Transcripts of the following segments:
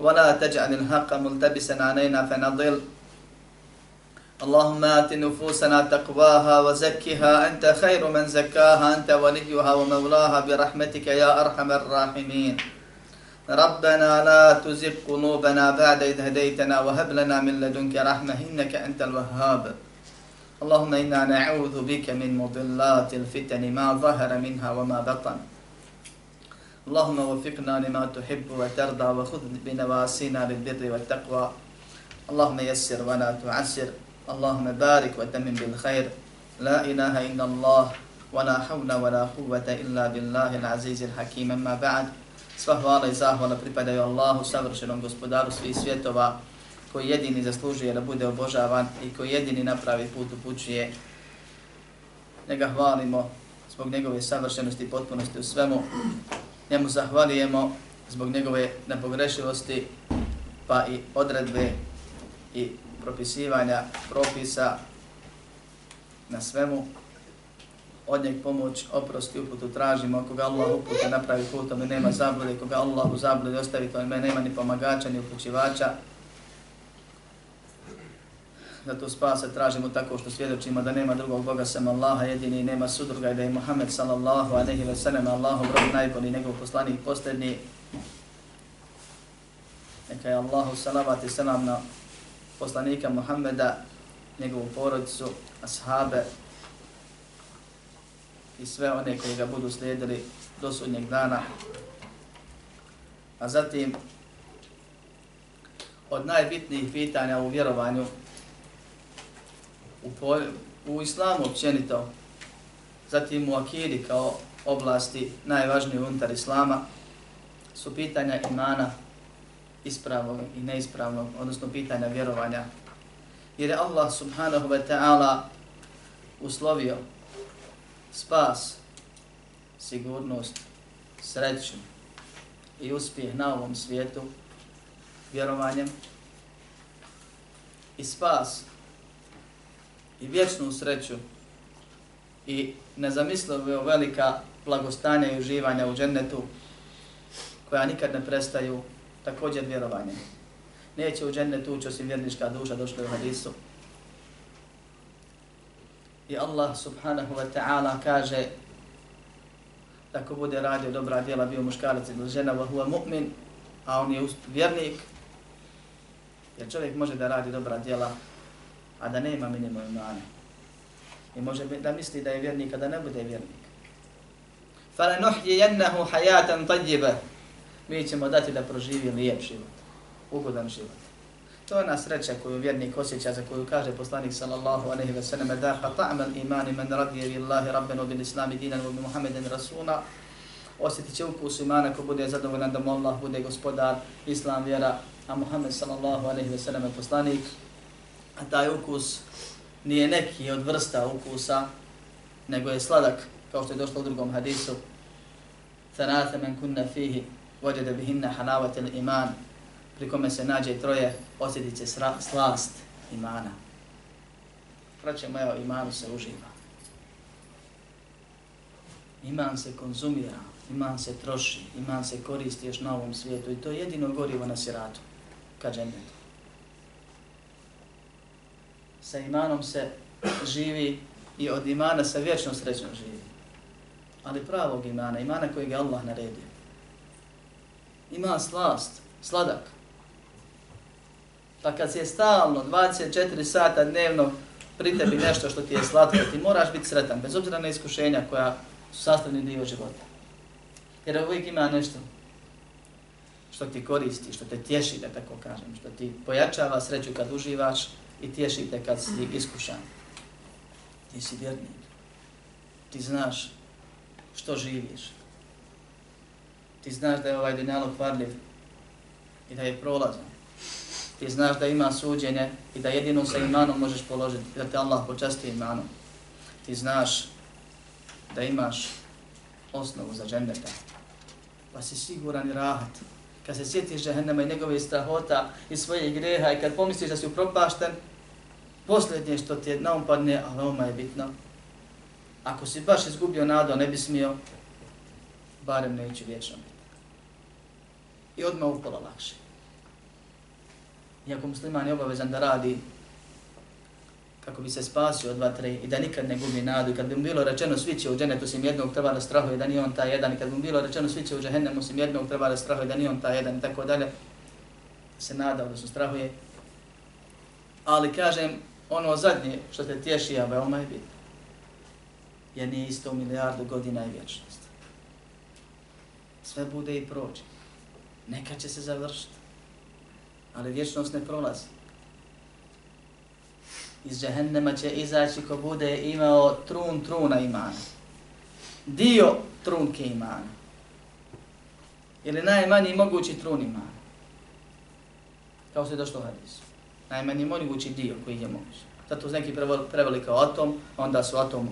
ولا تجعل الحق ملتبسا علينا فنضل. اللهم آت نفوسنا تقواها وزكها. أنت خير من زكاها. أنت وليها ومولاها. برحمتك يا أرحم الراحمين. ربنا لا تزغ قلوبنا بعد إذ هديتنا. وهب لنا من لدنك رحمة. إنك أنت الوهاب. اللهم إنا نعوذ بك من مضلات الفتن. ما ظهر منها وما بطن. اللهم وفقنا لما تحب وترضى وخذ بنواسينا للبر والتقوى اللهم يسر ولا تعسر اللهم بارك وتمم بالخير لا إله إلا الله ولا حول ولا قوة إلا بالله العزيز الحكيم أما بعد Sva hvala i zahvala pripadaju Allahu, savršenom gospodaru svih svjetova, koji jedini zaslužuje da bude obožavan i koji jedini napravi put upućuje. Njega hvalimo zbog njegove savršenosti i potpunosti u svemu. Njemu zahvalijemo zbog njegove nepogrešivosti, pa i odredbe i propisivanja propisa na svemu. Od njeg pomoć, oprosti, uputu tražimo. Koga Allah upute napravi putom i nema zablude, koga Allah u zablude ostavi, to nema ni pomagača, ni upućivača. Zato spasa tražimo tako što svjedočimo da nema drugog Boga sem Allaha jedini nema sudruga i da je Muhammed sallallahu aleyhi ve sellem Allahov rob najbolji, njegov poslanik posljednji. Neka je Allahu salavat i selam na poslanika Muhammeda, njegovu porodicu, ashabe i sve one koji ga budu slijedili do sudnjeg dana. A zatim, od najbitnijih pitanja u vjerovanju u, po, u islamu općenito, zatim u akidi kao oblasti najvažnije unutar islama, su pitanja imana ispravnog i neispravnog, odnosno pitanja vjerovanja. Jer je Allah subhanahu wa ta'ala uslovio spas, sigurnost, sreću i uspjeh na ovom svijetu vjerovanjem i spas i vječnu sreću i nezamislivo velika blagostanja i uživanja u džennetu koja nikad ne prestaju također vjerovanje. Neće u džennetu ući osim vjernička duša, došlo u hadisu. I Allah subhanahu wa ta'ala kaže da ko bude radio dobra djela, bio muškarac ili žena, wa huwa mu'min, a on je vjernik, jer čovjek može da radi dobra djela, a da nema minimum imana. I može da misli da je vjernik, a da ne bude vjernik. فَلَنُحْيِيَنَّهُ حَيَاتًا طَيِّبًا Mi ćemo dati da proživi lijep život, ugodan život. To je ona sreća koju vjernik osjeća, za koju kaže poslanik sallallahu alaihi wa sallam, da ta'mal imani man radije billahi rabbenu bil islami dinan wa bi muhammeden rasuna, osjetit će ukus imana ko bude zadovoljan da mu Allah bude gospodar, islam, vjera, a Muhammed sallallahu alaihi wa sallam je poslanik, a taj ukus nije neki od vrsta ukusa, nego je sladak, kao što je došlo u drugom hadisu. Thanatha men kunna fihi, vođede bihinna hanavatel iman, pri kome se nađe troje, osjetit će slast imana. Praće moja, imanu se uživa. Iman se konzumira, iman se troši, iman se koristi još na ovom svijetu i to je jedino gorivo na siratu, ka džennetu sa imanom se živi i od imana sa vječnom srećom živi. Ali pravog imana, imana kojeg je Allah naredio. Ima slast, sladak. Pa kad si je stalno 24 sata dnevno pri tebi nešto što ti je slatko, ti moraš biti sretan, bez obzira na iskušenja koja su sastavni dio života. Jer uvijek ima nešto što ti koristi, što te tješi, da tako kažem, što ti pojačava sreću kad uživaš, i tješite kad si iskušan. Ti si vjernik. Ti znaš što živiš. Ti znaš da je ovaj dunjalog varljiv i da je prolazan. ti znaš da ima suđenje i da jedino sa imanom možeš položiti, da te Allah počasti imanom. Ti znaš da imaš osnovu za džendeta, pa si siguran i rahat. Kad se sjetiš džehennema i njegove strahota i svojih greha i kad pomisliš da si upropašten, posljednje što ti je naumpadne, a veoma je bitno, ako si baš izgubio nadu, ne bi smio, barem neću vječno biti. I odmah upola lakše. Iako musliman je obavezan da radi kako bi se spasio od vatre i da nikad ne gubi nadu. I kad bi mu bilo rečeno svi će u dženetu sim jednog treba da strahuje da nije on taj jedan. I kad bi mu bilo rečeno svi će u džehennemu sim jednog treba da strahuje da nije on taj jedan i tako dalje. Se nada, odnosno strahuje. Ali kažem, ono zadnje što te tješi, a veoma je bitno. Jer nije isto milijardu godina i vječnost. Sve bude i prođe. Neka će se završiti. Ali vječnost ne prolazi iz džehennema će izaći ko bude imao trun truna imana. Dio trunke imana. Ili najmanji mogući trun imana. Kao se došlo hadisu. Najmanji mogući dio koji je moguć. Zato neki preveli kao atom, onda su atom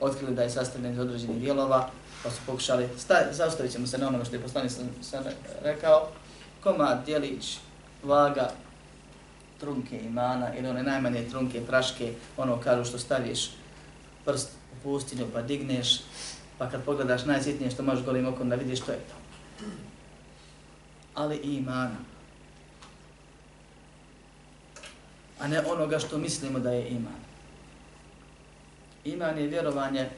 otkrili da je sastavljen iz određenih dijelova, pa su pokušali, zaustavit ćemo se na onome što je poslanik sam rekao, komad, dijelić, vaga, trunke imana ili one najmanje trunke praške, ono kažu što staviš prst u pustinju pa digneš, pa kad pogledaš najsitnije što možeš golim okom da vidiš što je to. Ali i imana. A ne onoga što mislimo da je iman. Iman je vjerovanje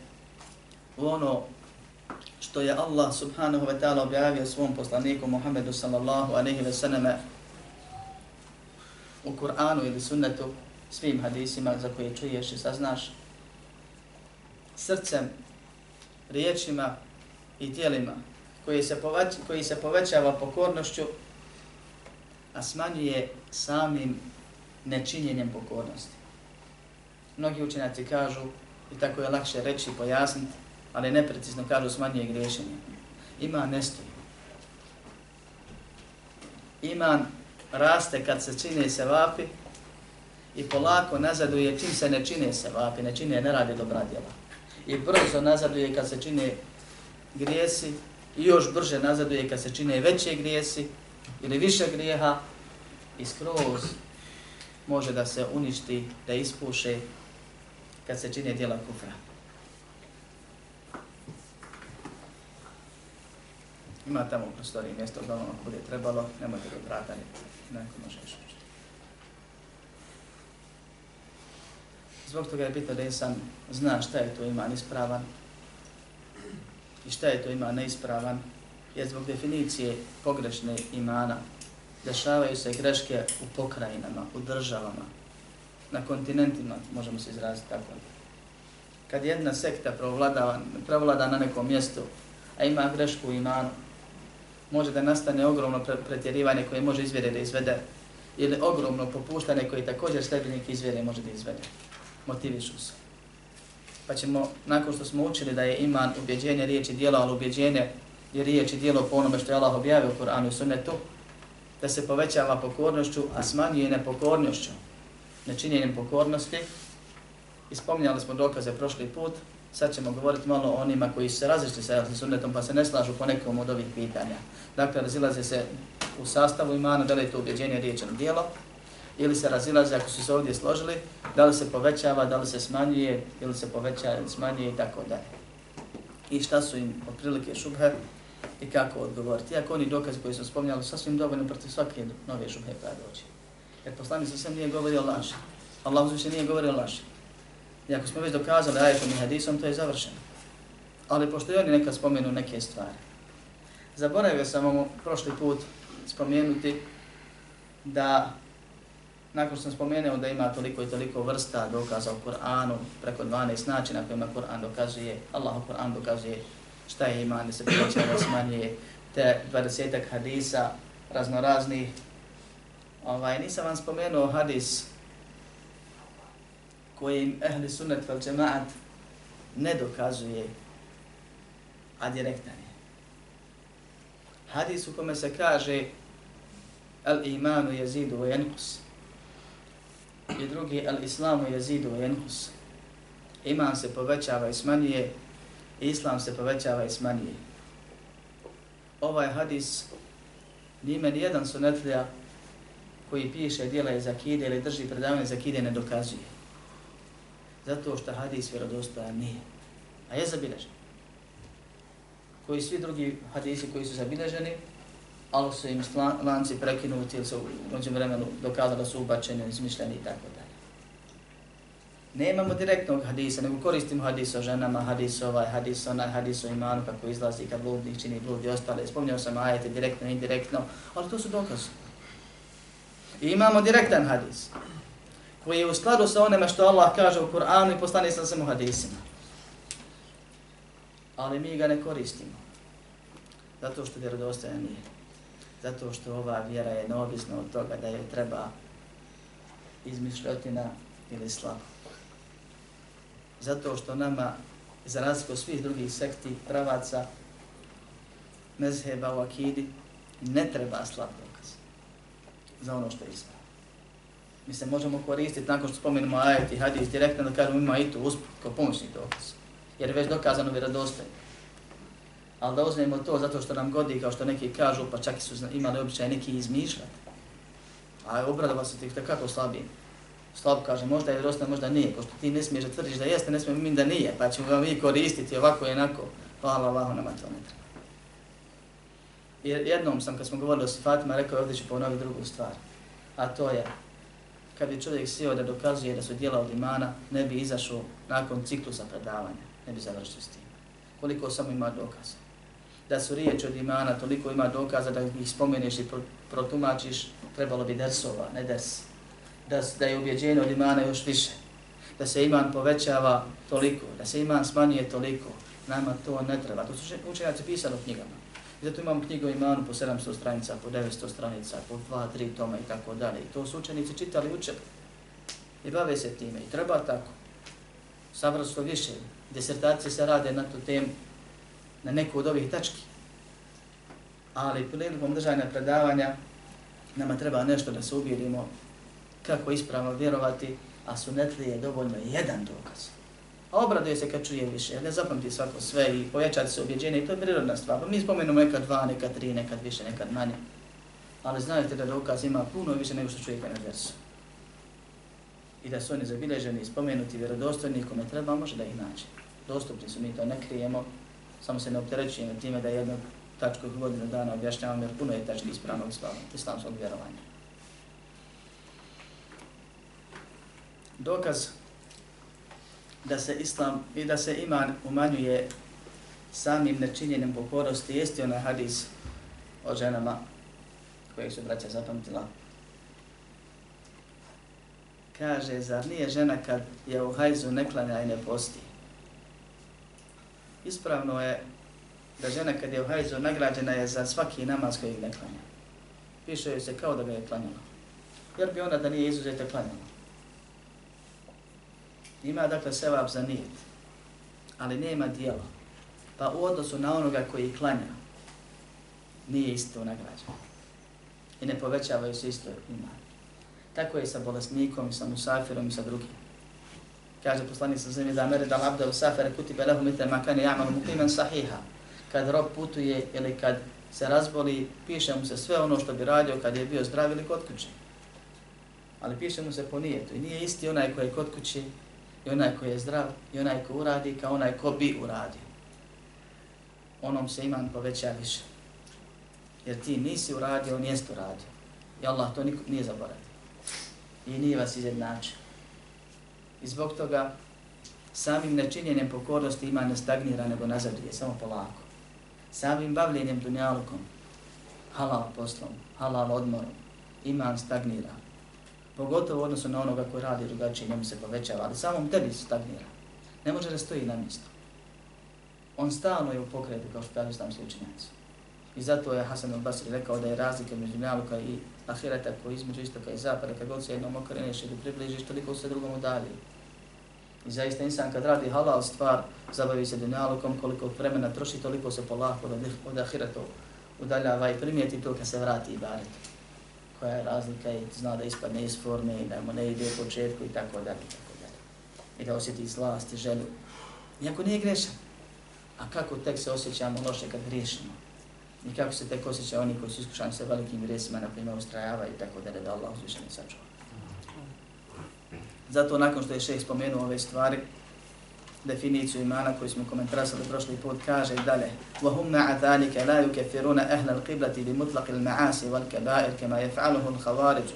u ono što je Allah subhanahu wa ta'ala objavio svom poslaniku Muhammedu sallallahu alaihi wa sallam u Kur'anu ili sunnetu, svim hadisima za koje čuješ i saznaš, srcem, riječima i tijelima koji se, poveć, koji se povećava pokornošću, a smanjuje samim nečinjenjem pokornosti. Mnogi učenjaci kažu, i tako je lakše reći i pojasniti, ali neprecizno kažu smanjuje griješenje. Ima nestoji. Iman raste kad se čine se vapi i polako nazaduje čim se ne čine se vapi, ne čine, ne radi dobra djela. I brzo nazaduje kad se čine grijesi i još brže nazaduje kad se čine veće grijesi ili više grijeha i skroz može da se uništi, da ispuše kad se čine djela kufra. Ima tamo u prostoriji mjesto da ono bude trebalo, nemojte da vrata neko može još Zbog toga je bitno da insan zna šta je to iman ispravan i šta je to iman neispravan, jer zbog definicije pogrešne imana dešavaju se greške u pokrajinama, u državama, na kontinentima, možemo se izraziti tako. Kad jedna sekta prevlada, prevlada na nekom mjestu, a ima grešku u imanu, može da nastane ogromno pretjerivanje koje može izvjere da izvede ili ogromno popuštanje koje također sljedbenik izvjere može da izvede. Motivišu se. Pa ćemo, nakon što smo učili da je iman ubjeđenje riječi dijela, ali ubjeđenje je riječi dijelo po onome što je Allah objavio u Koranu i Sunnetu, da se povećava pokornošću, a smanjuje nepokornošću, nečinjenjem pokornosti. Ispominjali smo dokaze prošli put, sad ćemo govoriti malo o onima koji se različiti sa sunnetom pa se ne slažu po nekom od ovih pitanja. Dakle, razilaze se u sastavu imana, da li je to ubjeđenje riječeno dijelo, ili se razilaze ako su se ovdje složili, da li se povećava, da li se smanjuje, ili se povećava ili smanjuje i tako dalje. I šta su im otprilike šubhe i kako odgovoriti. Iako oni dokazi koji su spomnjali sasvim dovoljno protiv svake nove šubhe koja dođe. Jer poslanik sa sve nije govorio laži. Allah uzviše nije govorio laži. I ako smo već dokazali ajetom i hadisom, to je završeno. Ali pošto i oni nekad spomenu neke stvari. Zaboravio sam vam prošli put spomenuti da nakon što sam spomenuo da ima toliko i toliko vrsta dokaza u Kur'anu, preko 12 načina kojima Kur'an dokazuje, Allah u Kur'an dokazuje šta je iman, da se povećava, smanjuje, te 20 hadisa raznoraznih. Ovaj, nisam vam spomenuo hadis kojim ehli sunnet vel džemaat ne dokazuje, a direktan je. Hadis u kome se kaže al imanu jezidu wa jenkus. I drugi, al islamu jezidu wa jenkus. Iman se povećava i smanjuje, islam se povećava i smanjuje. Ovaj hadis njime nijedan sunetlija koji piše dijela iz akide ili drži predavanje iz akide ne dokazuje. Zato što hadis vjerodostojan nije. A je zabilježen. Koji svi drugi hadisi koji su zabilježeni, ali su im lanci prekinuti ili su u noćem vremenu dokazali da su ubačeni, izmišljeni i tako dalje. Nemamo direktnog hadisa, nego koristimo hadis o ženama, hadis ovaj, hadis onaj, hadis o imanu, kako izlazi kad bludnik čini blud i ostale. Spomnio sam ajete direktno i indirektno, ali to su dokaze. I imamo direktan hadis, koji je u skladu sa onome što Allah kaže u Kur'anu i postane sa svemu hadisima. Ali mi ga ne koristimo. Zato što vjerodostojan nije. Zato što ova vjera je neovisna od toga da je treba izmišljotina ili slabo. Zato što nama, za razliku svih drugih sekti, pravaca, mezheba u akidi, ne treba slab dokaz za ono što je ispravo. Mi se možemo koristiti nakon što spomenemo ajet i hadis direktno da kažemo ima i tu usput kao pomoćni dokaz. Jer je već dokazano vjerodostojno ali da uzmemo to zato što nam godi, kao što neki kažu, pa čak i su imali običaj neki izmišljati. A obradova se tih kako slabije. Slab kaže, možda je vjerodostojno, možda nije, pošto ti ne smiješ da tvrdiš da jeste, ne smiješ mi da nije, pa ćemo ga mi koristiti ovako i onako. Hvala Allahu, nama to ne treba. I jednom sam, kad smo govorili o sifatima, rekao ovdje ću ponoviti drugu stvar. A to je, kad bi čovjek sjeo da dokazuje da su dijela od imana, ne bi izašao nakon ciklusa predavanja, ne bi završio s tim. Koliko samo ima dokaza da su riječi od imana, toliko ima dokaza da ih spomeneš i protumačiš, trebalo bi dersova, ne ders. Da, da je ubjeđenje od imana još više. Da se iman povećava toliko, da se iman smanjuje toliko. Nama to ne treba. To su učenjaci pisali u knjigama. I zato imamo knjigu o imanu po 700 stranica, po 900 stranica, po 2, 3 toma i tako dalje. I to su učenici čitali, učili I bave se time. I treba tako. Sabrali više. Desertacije se rade na tu temu na neku od ovih tački. Ali prilikom držanja predavanja nama treba nešto da se ubijedimo kako ispravno vjerovati, a sunetli je dovoljno jedan dokaz. A obraduje se kad čuje više, ne zapamti svako sve i povećati se objeđenje i to je prirodna stvar. Pa mi spomenemo nekad dva, nekad tri, nekad više, nekad manje. Ali znajte da dokaz ima puno više nego što čuje na versu. I da su oni zabilježeni, spomenuti, vjerodostojni, kome treba, može da ih nađe. Dostupni su, mi to ne krijemo, samo se ne opterećujemo time da jednu tačku godinu dana objašnjavam jer puno je tački ispravnog islamskog vjerovanja. Dokaz da se islam i da se iman umanjuje samim nečinjenim pokorosti jeste onaj hadis o ženama koje su braća zapamtila. Kaže, zar nije žena kad je u hajzu ne klanja i ne posti? ispravno je da žena kad je u hajzu nagrađena je za svaki namaz koji ne klanja. Piše joj se kao da ga je klanjala. Jer bi ona da nije izuzete klanjala. Ima dakle sevap za nijet, ali nema dijela. Pa u odnosu na onoga koji klanja, nije isto nagrađeno. I ne povećavaju se isto ima. Tako je sa bolesnikom, i sa musafirom i sa drugim kaže poslanik sa zemlje da mere da labda u safere kutibe lehu mitre makane jamal mukimen sahiha. Kad rob putuje ili kad se razboli, piše mu se sve ono što bi radio kad je bio zdrav ili kod kuće. Ali piše mu se po nijetu. I nije isti onaj koji je kod kuće i onaj koji je zdrav i onaj ko uradi kao onaj ko bi uradio. Onom se iman poveća više. Jer ti nisi uradio, on jest uradio. I Allah to nikom nije zaboravio. I nije vas izjednačio. I zbog toga samim nečinjenjem pokornosti ima ne stagnira nego nazaduje, samo polako. Samim bavljenjem dunjalukom, halal poslom, halal odmorom, iman stagnira. Pogotovo u odnosu na onoga koji radi drugačije, njemu se povećava, ali samom tebi stagnira. Ne može da stoji na mjestu. On stalno je u pokretu, kao što kažu islamski učenjaci. I zato je Hasan al-Basri rekao da je razlika među dunjaluka i ahireta koji između istoka i zapada, kad god se jednom okreneš ili približiš, toliko se drugom udalji. I zaista insan kad radi halal stvar, zabavi se dunjalukom, koliko vremena troši, toliko se polako od, od ahireta udaljava i primijeti to kad se vrati i baretu koja je razlika i zna da ispadne iz forme i da mu ne ide u početku i tako dalje, i tako dalje. I da osjeti slast i želju. Iako nije grešan. A kako tek se osjećamo loše kad griješimo? I kako se tek osjeća oni koji su iskušani sa velikim grijesima, na primjer, ustrajavaju i tako dalje, da Allah uzvišeni sačuva. Zato nakon što je šeh spomenuo ove stvari, definiciju imana koju smo komentarasali prošli put, kaže dalje وَهُمْ مَعَ ذَلِكَ لَا يُكَفِرُونَ أَهْلَ الْقِبْلَةِ بِمُطْلَقِ الْمَعَاسِ وَالْكَبَائِرِ كَمَا يَفْعَلُهُ الْخَوَارِجُ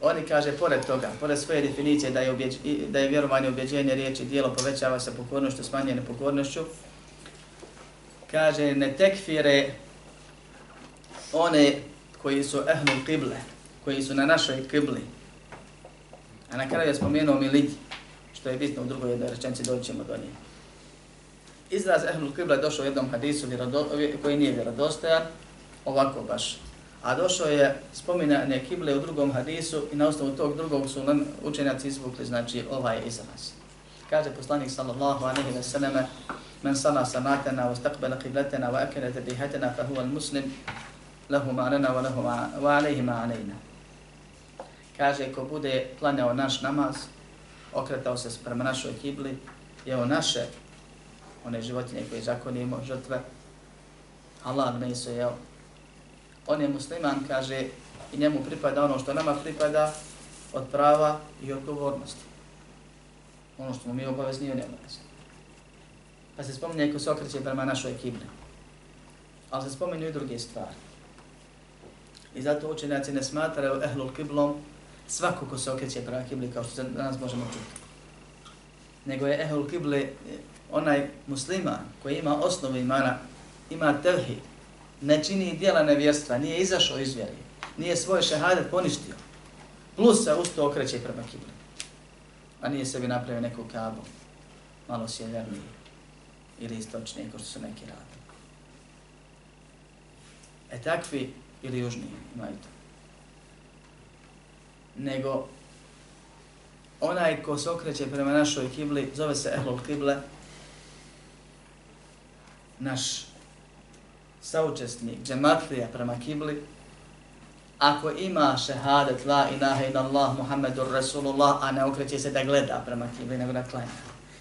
Oni kaže, pored toga, pored svoje definicije da je, objeđ, da je vjerovanje, objeđenje, riječi, dijelo povećava sa pokornošću, smanjene pokornošću, kaže, ne tekfire one koji su ehlul kible, koji su na našoj kibli. A na kraju je spomenuo mi lidi, što je bitno u drugoj jednoj rečenci, doći ćemo do nje. Izraz ehlul kibla je došao u jednom hadisu koji nije vjerodostojan, ovako baš. A došao je spominanje kible u drugom hadisu i na osnovu tog drugog su nam učenjaci izvukli, znači ovaj izraz. Kaže poslanik sallallahu alejhi ve selleme: men sana sanatena, wa stakbala kibletena, wa akene tedihetena, fa huwa muslim, lahu ma'alena, wa, lahu ma, wa alaihi ma'alejna. Kaže, ko bude klanjao naš namaz, okretao se prema našoj kibli, je naše, one životinje koje zakonimo, žrtve, Allah ne su jeo. On je musliman, kaže, i njemu pripada ono što nama pripada od prava i odgovornosti. Ono što mu mi obavezni i on. Pa se spominje ko se okreće prema našoj kibli. Ali se spominju i druge stvari. I zato učenjaci ne smatraju ehlul kiblom svako ko se okreće prema kibli, kao što danas možemo čuti. Nego je ehul kibli onaj musliman koji ima osnovu imana, ima tevhid, ne čini dijela nevjerstva, nije izašao iz vjeri, nije svoj šehadet poništio, plus se usto okreće prema kibli. A nije sebi napravio neku kabu, malo sjeverniji ili istočniji, kao što su neki radili. E takvi ili južniji imaju to nego onaj ko se okreće prema našoj kibli, zove se Ehlul Kible, naš saučesnik, džematlija prema kibli, ako ima šehadet la ilaha ila Allah Muhammedur Rasulullah, a ne okreće se da gleda prema kibli, nego da klanja.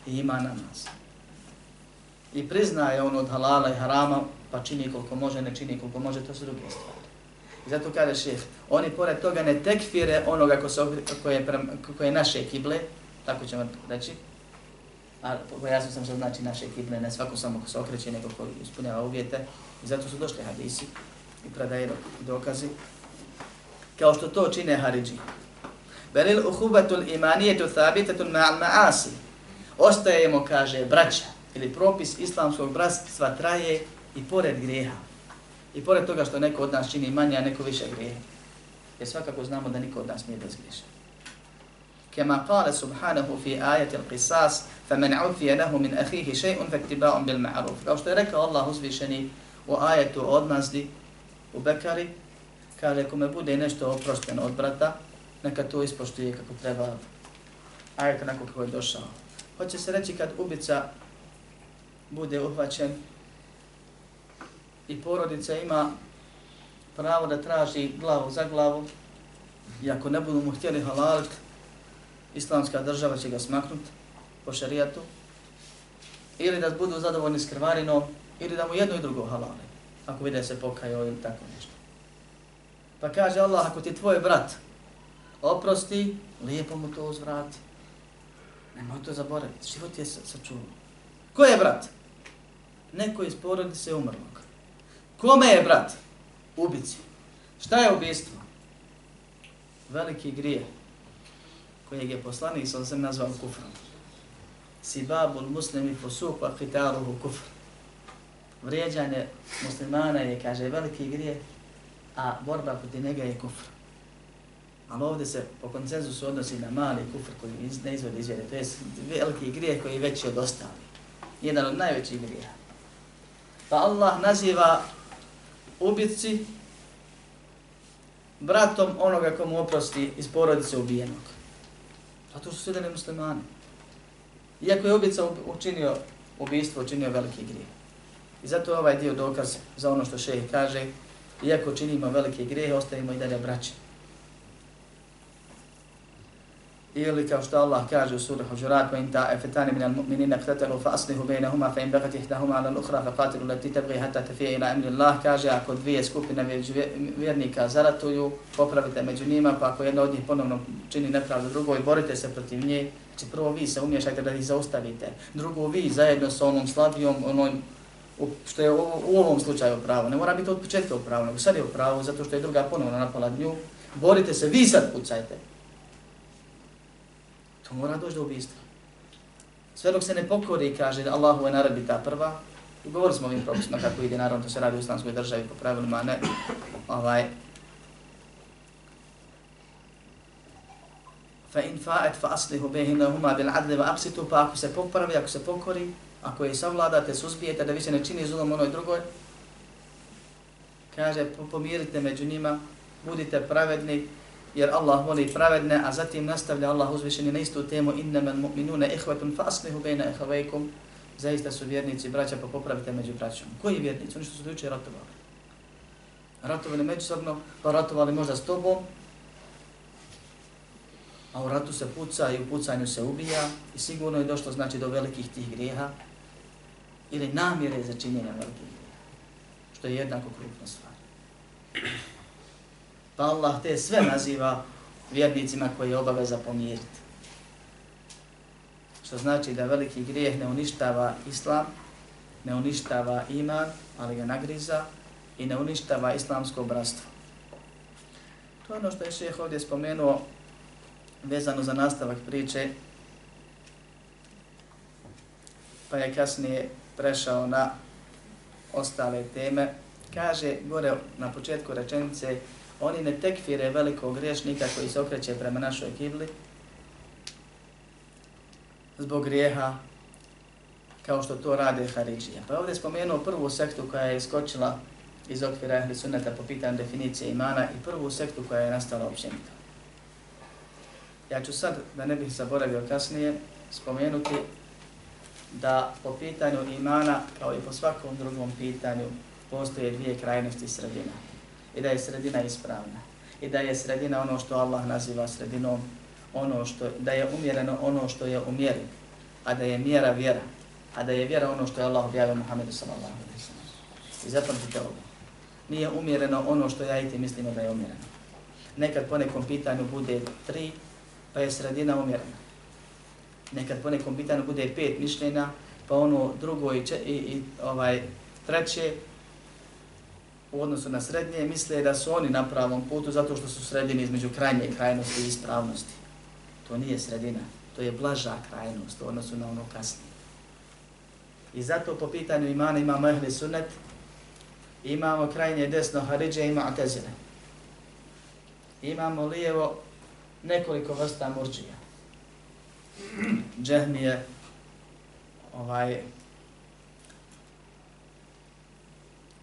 I ima namaz. I priznaje on od halala i harama, pa čini koliko može, ne čini koliko može, to su druge stvari. I zato kaže šeh, oni pored toga ne tekfire onoga ko, se, ko, je, ko je naše kible, tako ćemo reći, a pojasnio sam što znači naše kible, ne svako samo ko se okreće, nego ko ispunjava uvjete. I zato su došli hadisi i predaje dokazi, kao što to čine Haridži. Belil uhubatul imanijetu thabitetun ma'al ma'asi. Ostajemo, kaže, braća, ili propis islamskog bratstva traje i pored grijeha. I pored toga što neko od nas čini manje, a neko više grije. Jer svakako znamo da niko od nas nije bezgriješan. Kema kale subhanahu fi ajati al-qisas, fa men ufije lahu min ahihi še'un fa ktiba'un bil ma'ruf. Kao što je rekao Allah uzvišeni u ajetu odmazdi u Bekari, kaže kome bude nešto oprošteno od brata, neka to ispoštuje kako treba, ajet onako kako je došao. Hoće se reći kad ubica bude uhvaćen i porodica ima pravo da traži glavu za glavu i ako ne budu mu htjeli halalit, islamska država će ga smaknuti po šarijatu ili da budu zadovoljni s krvarinom ili da mu jedno i drugo halali ako vide se pokajao ili tako nešto. Pa kaže Allah, ako ti tvoj brat oprosti, lijepo mu to uzvrati. Nemoj to zaboraviti, život je sačuvan. Ko je brat? Neko iz porodice umrlo. Kome je brat? Ubici. Šta je ubistvo? Veliki grije kojeg je poslanik sam se nazvao kufrom. Sibabul muslimi posupa hitaruhu kufr. Vrijeđanje muslimana je, kaže, veliki grije, a borba proti njega je kufr. Ali ovdje se po koncenzusu odnosi na mali kufr koji ne izvodi izvjede. To je veliki grije koji je veći od ostalih. Jedan od najvećih grija. Pa Allah naziva ubici bratom onoga komu oprosti iz porodice ubijenog. A to su sve muslimani. Iako je ubica učinio ubistvo, učinio veliki grijeh. I zato je ovaj dio dokaz za ono što šehi kaže, iako činimo velike grijehe, ostavimo i dalje braći. Ili kao što Allah kaže u suri Hujurat, وَإِنْ تَعَفَتَانِ مِنَ الْمُؤْمِنِينَ اقْتَتَلُوا فَأَصْلِهُ بَيْنَهُمَا فَإِنْ بَغَتْ إِحْدَهُمَا عَلَى الْأُخْرَى فَقَاتِلُوا الَّتِي تَبْغِي حَتَّى تَفِيَ إِلَى أَمْرِ اللَّهِ kaže ako dvije skupine vjernika zaratuju, popravite među njima, pa ako jedna od njih ponovno čini nepravdu drugoj, borite se protiv nje, znači prvo vi se umješajte da ih zaustavite, drugo vi zajedno sa onom slabijom, onom što je u, u ovom slučaju pravo. Ne mora biti od početka u pravo, nego sad je u pravo, zato što je druga ponovno napala nju. Borite se, vi sad pucajte. To mora doći do ubistva. Sve dok se ne pokori, kaže Allahu je naredbi ta prva, I govorili smo ovim propisima kako ide, naravno to se radi u islamskoj državi po pravilima, ne ovaj, fa in fa'at fa aslihu bainahuma bil adli wa aqsitu pa ako se popravi ako se pokori ako je savladate suzbijete da vi se ne čini zulom onoj drugoj kaže pomirite među njima budite pravedni jer Allah voli pravedne, a zatim nastavlja Allah uzvišeni na istu temu innamal mu'minuna ihwatun fa aslihu baina ikhawaykum zaista su vjernici braća pa popravite među braćom. Koji vjernici? Oni što su juče ratovali. Ratovali međusobno, pa ratovali možda s tobom, a u ratu se puca i u pucanju se ubija i sigurno je došlo znači do velikih tih grijeha ili namjere za činjenje velikih grijeha, što je jednako krupna stvar. Pa Allah te sve naziva vjernicima koji je obaveza pomiriti. Što znači da veliki grijeh ne uništava islam, ne uništava iman, ali ga nagriza i ne uništava islamsko bratstvo. To je ono što je šeheh ovdje spomenuo vezano za nastavak priče, pa je kasnije prešao na ostale teme. Kaže gore na početku rečenice, oni ne tekfire velikog griješnika koji se okreće prema našoj kibli, zbog grijeha, kao što to rade Haridžije. Pa ovdje spomenuo prvu sektu koja je iskočila iz okvira Ehli Sunneta po pitanju definicije imana i prvu sektu koja je nastala općenito. Ja ću sad, da ne bih zaboravio kasnije, spomenuti da po pitanju imana, kao i po svakom drugom pitanju, postoje dvije krajnosti sredina. I da je sredina ispravna. I da je sredina ono što Allah naziva sredinom, ono što, da je umjereno ono što je umjeri, a da je mjera vjera, a da je vjera ono što je Allah objavio Muhammedu sallallahu alaihi wa sallam. I zapamtite ovo. Nije umjereno ono što ja i ti mislimo da je umjereno. Nekad po nekom pitanju bude tri, pa je sredina umjerena. Nekad po nekom pitanju bude pet mišljenja, pa ono drugo i, če, i, i ovaj treće u odnosu na srednje misle da su oni na pravom putu zato što su sredini između krajnje krajnosti i ispravnosti. To nije sredina, to je blaža krajnost u odnosu na ono kasnije. I zato po pitanju imana imamo ehli sunnet, imamo krajnje desno Haridže, ima Atezile. Imamo lijevo nekoliko vrsta murđija. Džehmije, ovaj,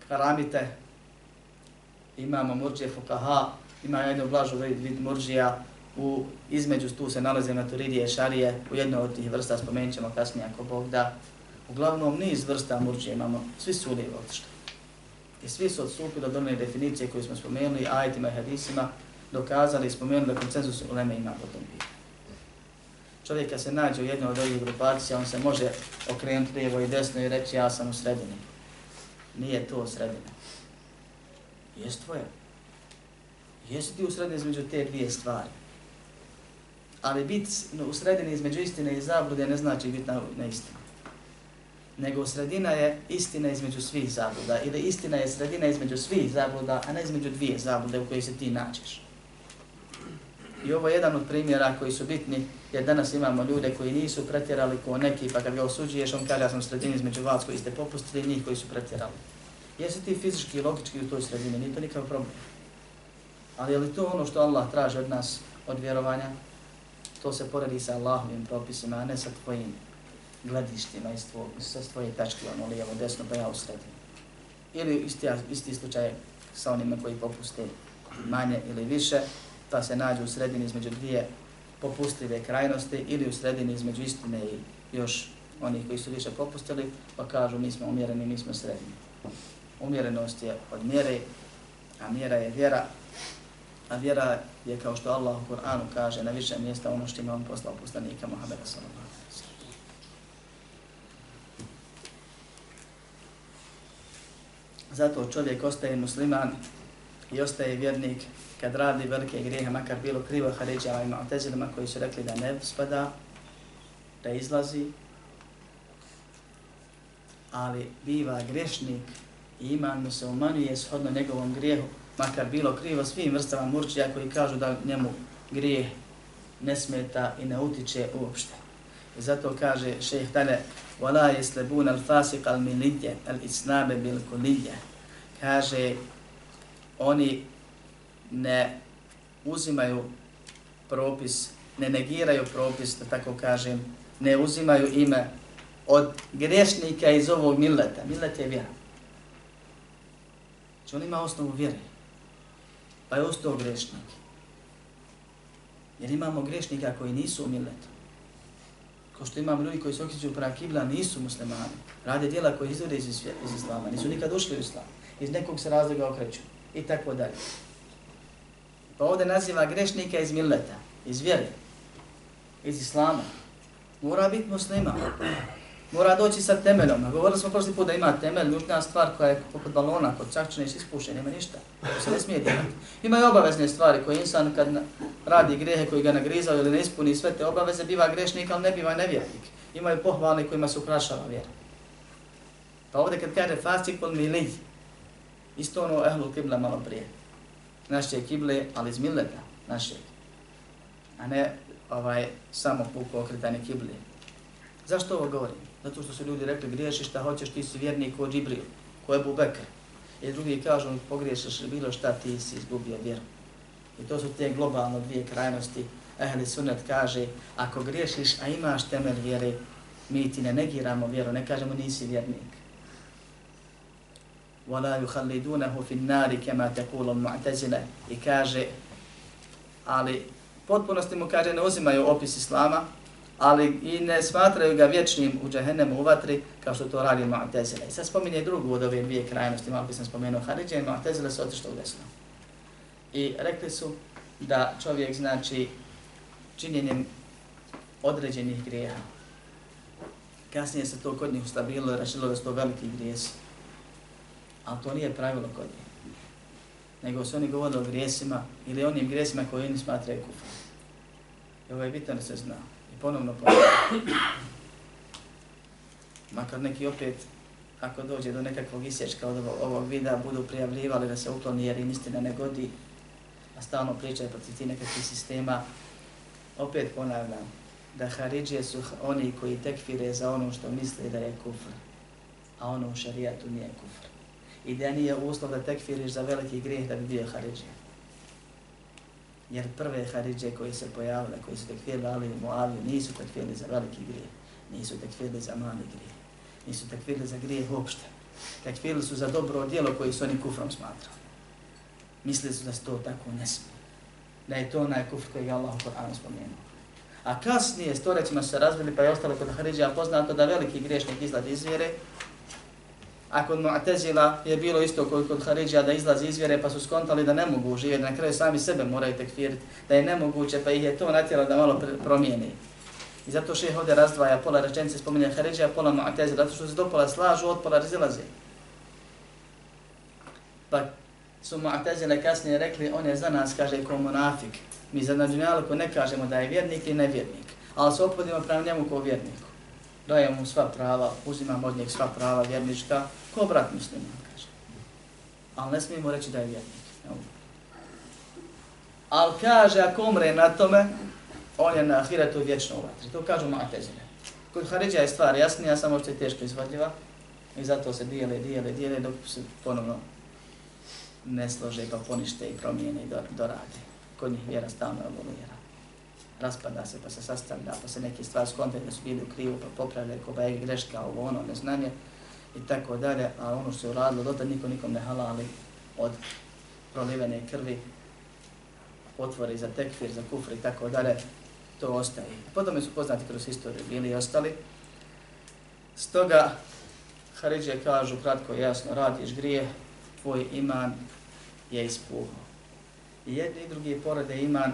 karamite, imamo murđe fukaha, ima jednu blažu vid, vid murđija, u, između tu se nalaze maturidije šarije, u jednoj od tih vrsta spomenut ćemo kasnije ako Bog da. Uglavnom niz vrsta murđije imamo, svi su lijevo otišli. I svi su odstupili od one definicije koju smo spomenuli, ajitima i hadisima, dokazali i spomenuli da koncenzus uleme ima po tom pitanju. Čovjek kad se nađe u jednoj od ovih grupacija, on se može okrenuti lijevo i desno i reći ja sam u sredini. Nije to sredina. Jest tvoje. Jesi ti u između te dvije stvari. Ali biti u između istine i zablude ne znači biti na, na istinu. Nego sredina je istina između svih zabluda. Ili istina je sredina između svih zabluda, a ne između dvije zablude u kojoj se ti nađeš. I ovo je jedan od primjera koji su bitni, jer danas imamo ljude koji nisu pretjerali ko neki, pa kad ga osuđuješ, on kaže ja sam sredini između vas koji ste popustili njih koji su pretjerali. Jesi ti fizički i logički u toj sredini, nije to nikakav problem. Ali je li to ono što Allah traži od nas, od vjerovanja? To se poredi sa Allahovim propisima, a ne sa tvojim gledištima iz tvoj, sa tvoje tačke, ono lijevo, desno, pa ja u sredini. Ili isti, isti slučaj sa onima koji popuste manje ili više, pa se nađu u sredini između dvije popustljive krajnosti ili u sredini između istine i još onih koji su više popustili, pa kažu mi smo umjereni, mi smo sredini. Umjerenost je od mjere A mjera je vjera. A vjera je kao što Allah u Kur'anu kaže na više mjesta ono što ima on poslao poslanika Muhammeda sallallahu. Zato čovjek ostaje musliman i ostaje vjernik kad radi velike grijehe, makar bilo krivo Haridžama i Mu'tezilima koji su rekli da ne spada, da izlazi, ali biva grešnik i iman mu se umanjuje shodno njegovom grijehu, makar bilo krivo svim vrstama murčija koji kažu da njemu grijeh ne smeta i ne utiče uopšte. I zato kaže šejh Tale, وَلَا يَسْلَبُونَ الْفَاسِقَ الْمِلِدْيَ الْإِسْنَابَ بِالْكُلِدْيَ Kaže, oni ne uzimaju propis, ne negiraju propis, da tako kažem, ne uzimaju ime od grešnika iz ovog mileta. Milet je vjera. Znači on ima osnovu vjere. Pa je ostao grešnik. Jer imamo grešnika koji nisu u miletu. Što imamo ljudi koji se okreću prema kibla, nisu muslimani. Rade dijela koji izvode iz, iz islama. Nisu nikad ušli u islam. Iz nekog se razloga okreću. I tako dalje. Pa ovdje naziva grešnika iz milleta, iz vjere, iz islama. Mora biti musliman. Mora doći sa temeljom. Govorili smo prošli put da ima temelj, nužna stvar koja je poput balona, kod čakčine i ispuše, nema ništa. To se ne smije djelati. Ima i obavezne stvari koje insan kad radi grehe koji ga nagrizao ili ne ispuni sve te obaveze, biva grešnik, ali ne biva nevjernik. Imaju pohvalni kojima se ukrašava vjera. Pa ovdje kad kaže fasik pol isto ono ehlu kibla malo prije naše kible, ali iz mileta naše. A ne ovaj samo puko okretanje kible. Zašto ovo govorim? Zato što su ljudi rekli, griješiš šta hoćeš, ti si vjernik ko Džibril, ko je Bubekr. I drugi kažu, pogriješiš bilo šta, ti si izgubio vjeru. I to su te globalno dvije krajnosti. Ehli sunnet kaže, ako griješiš, a imaš temelj vjere, mi ti ne negiramo vjeru, ne kažemo nisi vjernik. ولا يخلدونه في النار كما تقول المعتزله i kaže ali potpunosti mu kaže ne uzimaju opis islama ali i ne smatraju ga vječnim u džahennemu u vatri kao što to radi Mu'tazila. I sad spominje drugu od ove dvije krajnosti, malo bi sam spomenuo Haridje i Mu'tazila su otišli u desno. I rekli su da čovjek znači činjenjem određenih grijeha. Kasnije se to kod njih ustabililo i rašilo da su to veliki grijesi ali to nije pravilo kod njih. Nego su oni govorili o grijesima ili onim grijesima koje oni smatraju kufrom. I ovo je bitno da se znao Ponovno ponovno. Makar neki opet, ako dođe do nekakvog isječka od ovog videa, budu prijavljivali da se ukloni jer im istina ne godi, a stalno pričaju protiv ti nekakvih sistema, opet ponavljam, da Haridžije su oni koji tekfire za ono što misle da je kufr, a ono u šarijatu nije kufr i da nije uslov da tekfiriš za veliki grijeh da bi bio Haridžija. Jer prve Haridže koji se pojavile, koji su tekfirili Ali i Muaviju, nisu tekfirili za veliki grijeh, nisu tekfirili za mali grijeh, nisu tekfirili za grijeh uopšte. Tekfirili su za dobro djelo koji su oni kufrom smatrali. Mislili su da se to tako ne smije. Da je to onaj kufr koji je Allah u Koranu spomenuo. A kasnije, storećima se razvili, pa je ostalo kod Haridžija poznato da veliki griješnik izlad iz vjere, a kod Mu'tazila je bilo isto kod, kod Haridžija da izlazi iz vjere pa su skontali da ne mogu živjeti, na kraju sami sebe moraju tekfiriti, da je nemoguće pa ih je to natjelo da malo promijeni. I zato šeh ovdje razdvaja pola rečenice spominje Haridžija, pola Mu'tazila, zato što se do pola slažu, od pola razilaze. Pa su Mu'tazila kasnije rekli, on je za nas, kaže, ko monafik. Mi za nađunjalku ne kažemo da je vjernik i nevjernik, ali se opodimo prema njemu kao vjerniku daje mu sva prava, uzimam od njeg sva prava vjernička, ko brat muslima, kaže. Ali ne smijemo reći da je vjernik. Ali kaže, ako umre na tome, on je na ahiretu vječno u vatri. To kažu Mu'tezile. Kod Haridja je stvar jasnija, samo što je teško izvodljiva. I zato se dijele, dijele, dijele, dok se ponovno ne slože, pa ponište i promijene i dorade. Kod njih vjera stalno evoluira raspada se, pa se sastavlja, pa se neke stvari skonte da su bili u krivu, pa popravlja, ko je greška, ovo ono, neznanje i tako dalje, a ono što se uradilo, dotad niko nikom ne halali od prolivene krvi, otvori za tekfir, za kufr i tako dalje, to ostaje. Potom su poznati kroz istoriju, bili i ostali. Stoga, Haridžije kažu kratko i jasno, radiš grije, tvoj iman je ispuhao. I jedni i drugi porade iman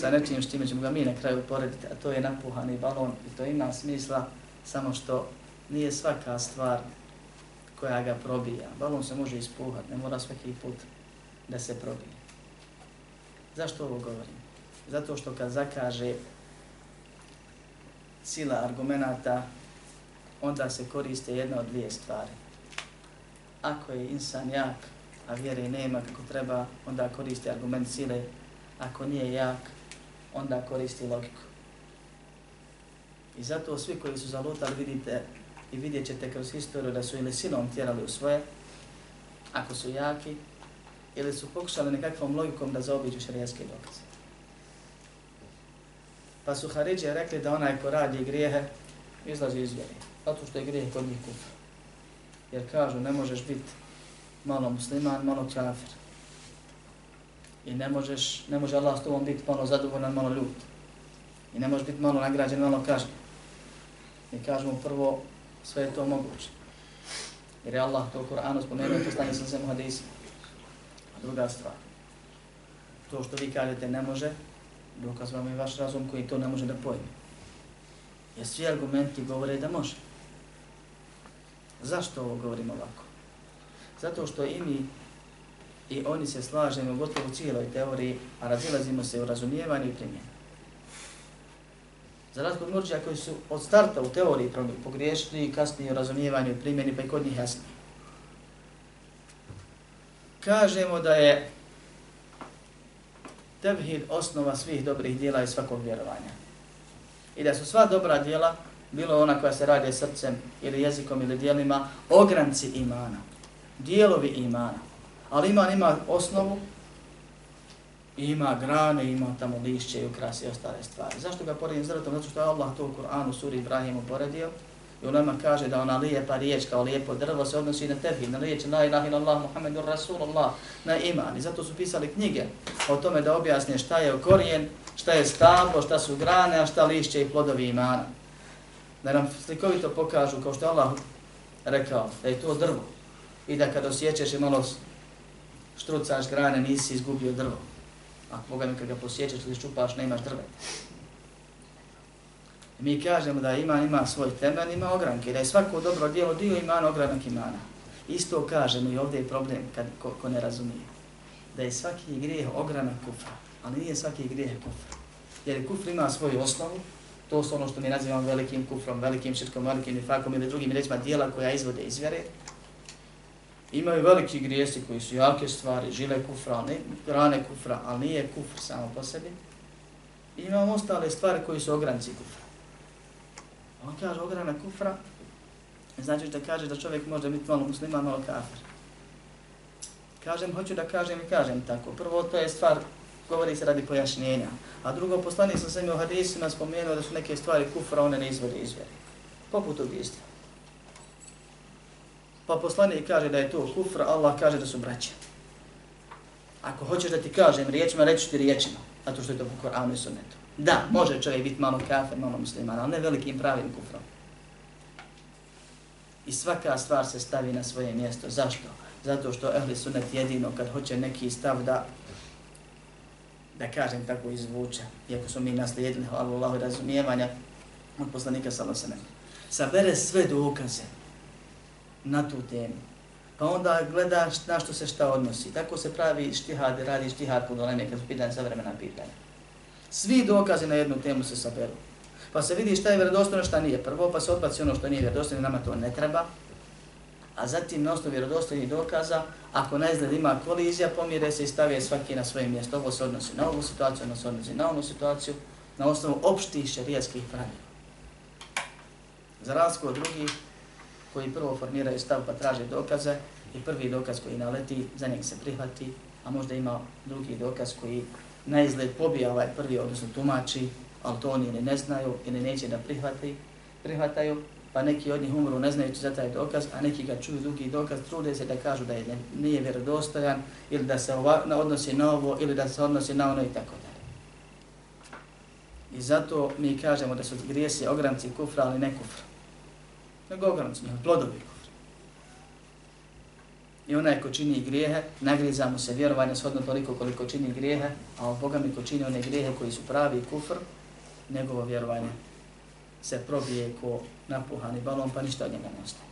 sa nečim što ćemo ga mi na kraju porediti, a to je napuhani balon i to ima smisla samo što nije svaka stvar koja ga probija. Balon se može ispuhati, ne mora svaki put da se probije. Zašto ovo govorim? Zato što kad zakaže sila argumenta, onda se koriste jedna od dvije stvari. Ako je insan jak, a vjere nema kako treba, onda koristi argument sile. Ako nije jak, onda koristi logiku. I zato svi koji su zalutali vidite i vidjet ćete kroz historiju da su ili silom tjerali u svoje, ako su jaki, ili su pokušali nekakvom logikom da zaobiđu šarijaske dokaze. Pa su Haridje rekli da onaj ko radi grijehe, izlazi iz vjeri. Zato što je grijeh kod njih kufr. Jer kažu, ne možeš biti malo musliman, malo kafir. I ne možeš, ne može Allah s tobom biti malo zadovoljan, malo ljut. I ne možeš biti malo nagrađen, malo kažnjen. I kažemo prvo, sve je to moguće. Jer je Allah to u Koranu spomenuo, to stanje sam se mu. A druga stvar, to što vi kažete ne može, dokaz vam je vaš razum koji to ne može da pojme. Jer svi argumenti govore da može. Zašto ovo govorimo ovako? Zato što i mi i oni se slažemo gotovo u cijeloj teoriji, a razilazimo se u razumijevanju i primjenu. Za razliku od murđija koji su od starta u teoriji pogriješili i kasnije u razumijevanju i primjeni, pa i kod njih jasnije. Kažemo da je tevhid osnova svih dobrih dijela i svakog vjerovanja. I da su sva dobra dijela, bilo ona koja se radi srcem ili jezikom ili dijelima, ogranci imana, dijelovi imana. Ali iman ima osnovu, ima grane, ima tamo lišće i ukras i ostale stvari. Zašto ga poredim zrtom? Zato što je Allah to u Kur'anu suri Ibrahimu poredio. I u nama kaže da ona lijepa riječ kao lijepo drvo se odnosi na tebi, na riječ la ilaha illallah Muhammedur Rasulullah, na iman. I zato su pisali knjige o tome da objasne šta je korijen, šta je stablo, šta su grane, a šta lišće i plodovi imana. Da nam slikovito pokažu kao što je Allah rekao da je to drvo i da kad osjećaš i malo štrucaš grane nisi izgubio drvo. Ako Boga mi kad ga posjećaš ili ščupaš, ne imaš drveta. Mi kažemo da ima ima svoj temelj, ima ogranke, da je svako dobro djelo dio imana, ogranak imana. Isto kažemo i ovdje je problem kad ko, ko ne razumije. Da je svaki grijeh ogranak kufra, ali nije svaki grijeh kufra. Jer kufr ima svoju osnovu, to su ono što mi nazivamo velikim kufrom, velikim širkom, velikim nifakom ili drugim rećima dijela koja izvode iz vjere. Imaju veliki grijesi koji su jake stvari, žile kufra, ne, rane kufra, ali nije kufr samo po sebi. I imamo ostale stvari koji su ogranci kufra. On kaže ograna kufra, znači da kaže da čovjek može biti malo musliman, malo kafir. Kažem, hoću da kažem i kažem tako. Prvo, to je stvar, govori se radi pojašnjenja. A drugo, poslanik sam sam u hadisima spomenuo da su neke stvari kufra, one ne izvode izvjeri. Poput ubistva Pa poslanik kaže da je to kufr, Allah kaže da su braća. Ako hoćeš da ti kažem riječima, reći ti riječima, zato što je to po Koranu i Sunnetu. Da, može čovjek biti malo kafir, malo musliman, ali ne velikim pravim kufrom. I svaka stvar se stavi na svoje mjesto. Zašto? Zato što ehli sunnet jedino kad hoće neki stav da da kažem tako izvuče, iako su mi naslijedili Allahu razumijevanja od poslanika Salasane. Sabere sve dokaze na tu temu. Pa onda gledaš na što se šta odnosi. Tako se pravi štihad, radi štihad kod oleme kad su pitanje savremena pitanja. Svi dokazi na jednu temu se saberu. Pa se vidi šta je vjerodostojno, šta nije. Prvo pa se odbaci ono što nije vjerodostojno, nama to ne treba. A zatim na osnovu vjerodostojnih dokaza, ako na izgled ima kolizija, pomire se i stavije svaki na svoje mjesto. Ovo se odnosi na ovu situaciju, ono se odnosi na onu situaciju, na osnovu opštih šarijatskih pravila. Za razliku od drugih, koji prvo formiraju stav pa traže dokaze, i prvi dokaz koji naleti, za njeg se prihvati, a možda ima drugi dokaz koji na izgled pobija ovaj prvi, odnosno tumači, ali to oni ne znaju ili neće da prihvati, prihvataju, pa neki od njih umru ne znajući za taj dokaz, a neki ga čuju drugi dokaz, trude se da kažu da je ne, nije vjerodostojan ili da se ova, na, odnosi na ovo ili da se odnosi na ono i tako dalje. I zato mi kažemo da su grijesi ogranci kufra, ali ne kufra. Nego ogranci, ne plodovi kufra. I onaj ko čini grijehe, nagriza mu se vjerovanje shodno toliko koliko čini grijehe, a od Boga mi ko čini one grijehe koji su pravi kufr, njegovo vjerovanje se probije ko napuhani balon, pa ništa od njega ne ostaje.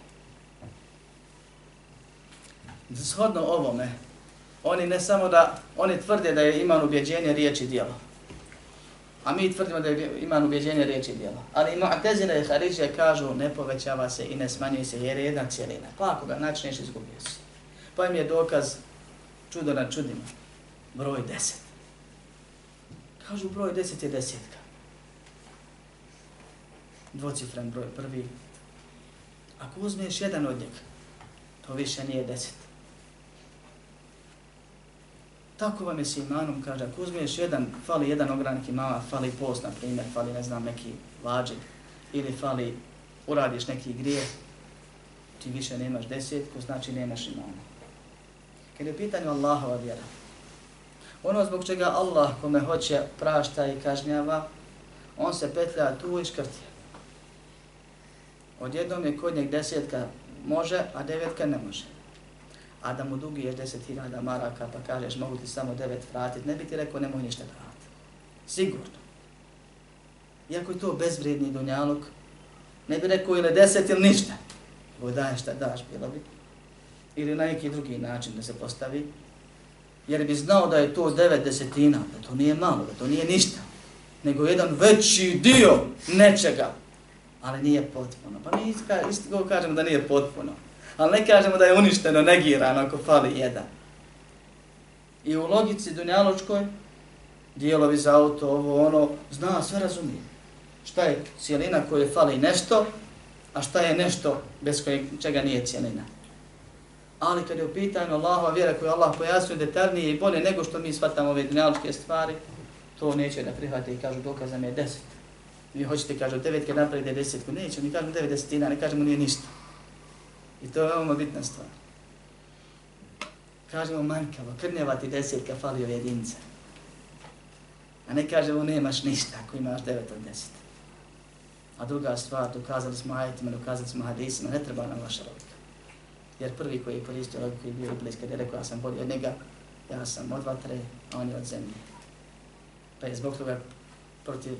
Shodno ovome, oni ne samo da, oni tvrde da je iman ubjeđenje riječi dijela. A mi tvrdimo da je iman ubjeđenje riječi djela. Ali ima Atezina i Haridžija kažu ne povećava se i ne smanjuje se jer je jedna cijelina. Pa ako ga načneš izgubio si. Pa im je dokaz čudo na čudima. Broj deset. Kažu broj deset je desetka. Dvocifren broj prvi. Ako uzmeš jedan od njega, to više nije deset. Tako vam je s imanom, kaže, ako uzmiješ jedan, fali jedan ogranik imama, fali post, na primjer, fali, ne znam, neki vađe, ili fali, uradiš neki grije, ti više nemaš desetku, znači nemaš imana. Kad je u pitanju Allahova vjera, ono zbog čega Allah kome hoće prašta i kažnjava, on se petlja tu i škrtje. Odjednom je kod njeg desetka može, a devetka ne može a da mu duguješ je deset hiljada maraka, pa kažeš mogu ti samo devet vratiti, ne bi ti rekao nemoj ništa vratiti. Sigurno. Iako je to bezvrijedni dunjaluk, ne bi rekao ili deset ili ništa. Ovo daj šta daš, bilo bi. Ili na neki drugi način da se postavi. Jer bi znao da je to devet desetina, da to nije malo, da to nije ništa. Nego jedan veći dio nečega. Ali nije potpuno. Pa mi isto kažemo da nije potpuno ali ne kažemo da je uništeno, negirano ako fali jedan. I u logici dunjaločkoj, dijelovi za auto, ovo ono, zna, sve razumije. Šta je cijelina koje fali nešto, a šta je nešto bez kojeg, čega nije cijelina. Ali kad je u pitanju Allahova vjera koju Allah pojasnuje detaljnije i bolje nego što mi shvatamo ove dunjaločke stvari, to neće da prihvate i kažu dokazam je deset. Vi hoćete, kažu, devetke napravite desetku. Neće, mi kažemo devet desetina, ne kažemo nije ništa. I to je veoma bitna stvar. Kažemo manjkavo, krnjeva ti desetka, fali o. A ne kažemo nemaš ništa ako imaš devet od deset. A druga stvar, dokazali smo ajitima, dokazali smo hadisima, ne treba nam vaša logika. Jer prvi koji je koristio logiku je bio iblis, kada je rekao ja sam bolji od njega, ja sam od vatre, a on je od zemlje. Pa je zbog toga protiv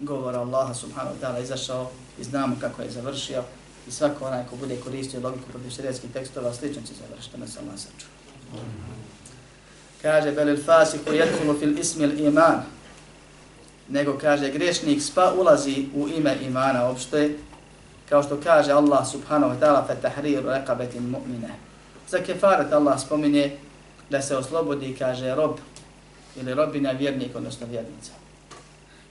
govora Allaha subhanahu wa ta'ala izašao i znamo kako je završio, I svako onaj ko bude koristio logiku protiv širijetskih tekstova, slično će završiti na sam nasaču. Kaže, belil fasiku jedhulu fil ismil iman, nego kaže, grešnik spa ulazi u ime imana opšte, kao što kaže Allah subhanahu wa ta'ala fe tahriru rekabetin mu'mine. Za kefaret Allah spominje da se oslobodi, kaže, rob ili robina vjernik, odnosno vjernica.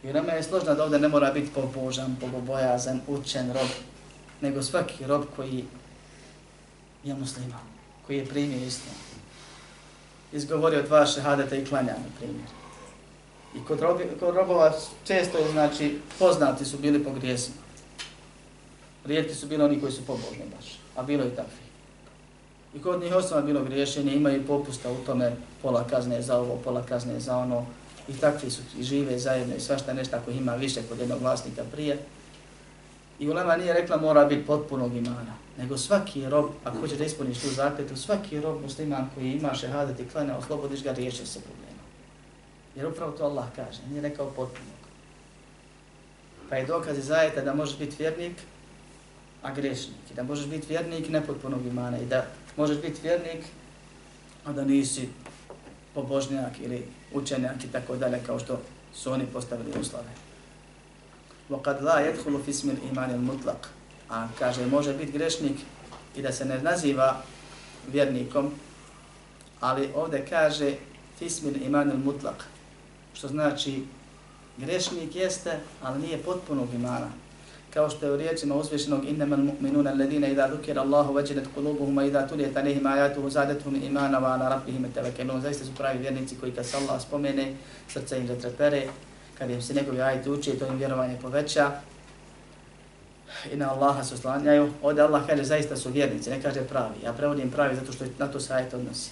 I nama je složno da ovdje ne mora biti pobožan, bogobojazan, učen rob, nego svaki rob koji je musliman, koji je primio islam. Izgovorio dva šehadeta i klanja, na primjer. I kod, robi, kod robova često je, znači, poznati su bili po grijesima. Rijetki su bili oni koji su pobožni baš, a bilo i takvi. I kod njih osnovno bilo griješenje, imaju popusta u tome pola kazne za ovo, pola kazne za ono. I takvi su i žive zajedno i svašta nešto ako ima više kod jednog vlasnika prije. I ulema nije rekla mora biti potpunog imana, nego svaki rob, ako hoće da ispuniš tu zakletu, svaki rob musliman koji ima šehadet i klanja, oslobodiš ga, riješi se problema. Jer upravo to Allah kaže, nije rekao potpunog. Pa je dokaz iz ajeta da možeš biti vjernik, a grešnik. I da možeš biti vjernik nepotpunog imana. I da možeš biti vjernik, a da nisi pobožnjak ili učenjak i tako dalje, kao što su oni postavili uslove. وقد لا يدخل في اسم الإيمان المطلق a kaže može biti grešnik i da se ne naziva vjernikom, ali ovdje kaže fismil iman il mutlak, što znači grešnik jeste, ali nije potpunog imana. Kao što je u riječima uzvišenog innama mu'minuna alladina idha dhukira Allahu wajilat qulubuhum wa idha tuliyat alayhim ayatuhu zadatuhum imana wa ala rabbihim yatawakkalun. Zaista su pravi vjernici koji kad se Allah spomene, srce im zatrepere, kad im se njegovi ajti uči, to im vjerovanje poveća i na Allaha se oslanjaju. Ovdje Allah kaže zaista su vjernici, ne kaže pravi. Ja prevodim pravi zato što na to se ajte odnosi.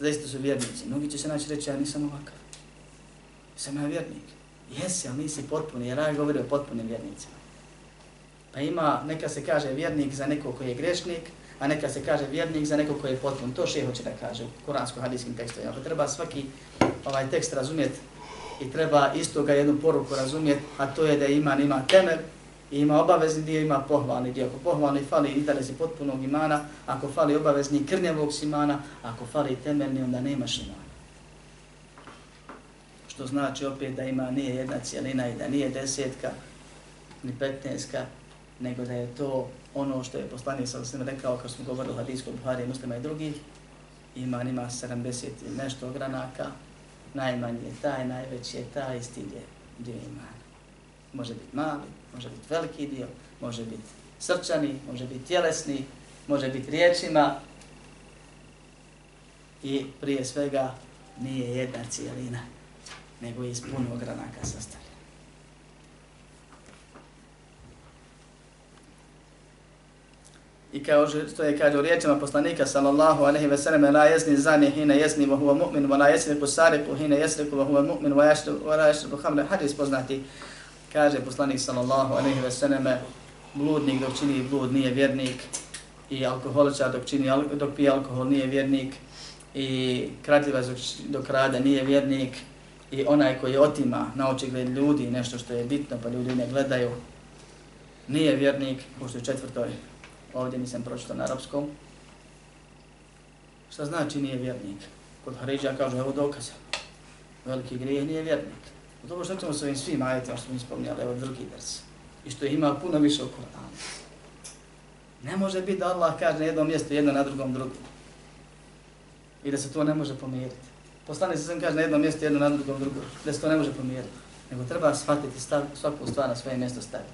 Zaista su vjernici. Mnogi će se naći reći, ja nisam ovakav. Sam ja vjernik. Jesi, ali nisi potpuni, jer ja govori o potpunim vjernicima. Pa ima, neka se kaže vjernik za neko koji je grešnik, a neka se kaže vjernik za neko koji je potpun. To še hoće da kaže u kuransko-hadijskim tekstovima. Pa treba svaki ovaj tekst razumjeti i treba isto ga jednu poruku razumjeti, a to je da iman ima temelj, i ima obavezni dio, ima pohvalni dio. Ako pohvalni fali interesi potpunog imana, ako fali obavezni krnjevog imana, ako fali temeljni, onda nemaš imana. Što znači opet da ima nije jedna cijelina i da nije desetka, ni petneska, nego da je to ono što je poslanik sa svim rekao, kad smo govorili o hadijskom Buhari, muslima i drugih, iman ima 70 i nešto ogranaka, najmanji je taj, najveći je taj, isti je dio imana. Može biti mali, može biti veliki dio, može biti srčani, može biti tjelesni, može biti riječima i prije svega nije jedna cijelina, nego je iz puno granaka sastavljena. I kao što je kaže u riječima poslanika sallallahu alejhi ve sellem la yasni zani hina yasni wa huwa mu'min wa la yasriqu sariqu hina yasriqu wa huwa mu'min wa yashrabu wa la yashrabu khamra. Hadis poznati. Kaže poslanik sallallahu alejhi ve sellem bludnik dok čini blud nije vjernik i alkoholičar dok čini dok pije alkohol nije vjernik i kradljivac dok, dok nije vjernik i onaj koji otima na očigled ljudi nešto što je bitno pa ljudi ne gledaju nije vjernik, pošto je četvrtoj ovdje nisam pročitao na arapskom. Šta znači nije vjernik? Kod Haridža kažu, evo dokaza. Veliki grijeh nije vjernik. U to što ćemo s ovim svim ajetima što smo ispomnjali, evo drugi vers. I što ima puno više u Koranu. Ne može biti da Allah kaže na jednom mjestu, jedno na drugom drugom. I da se to ne može pomiriti. Poslani se sam kaže na jednom mjestu, jedno na drugom drugom. Da se to ne može pomiriti. Nego treba shvatiti stav, svaku stvar na svoje mjesto staviti.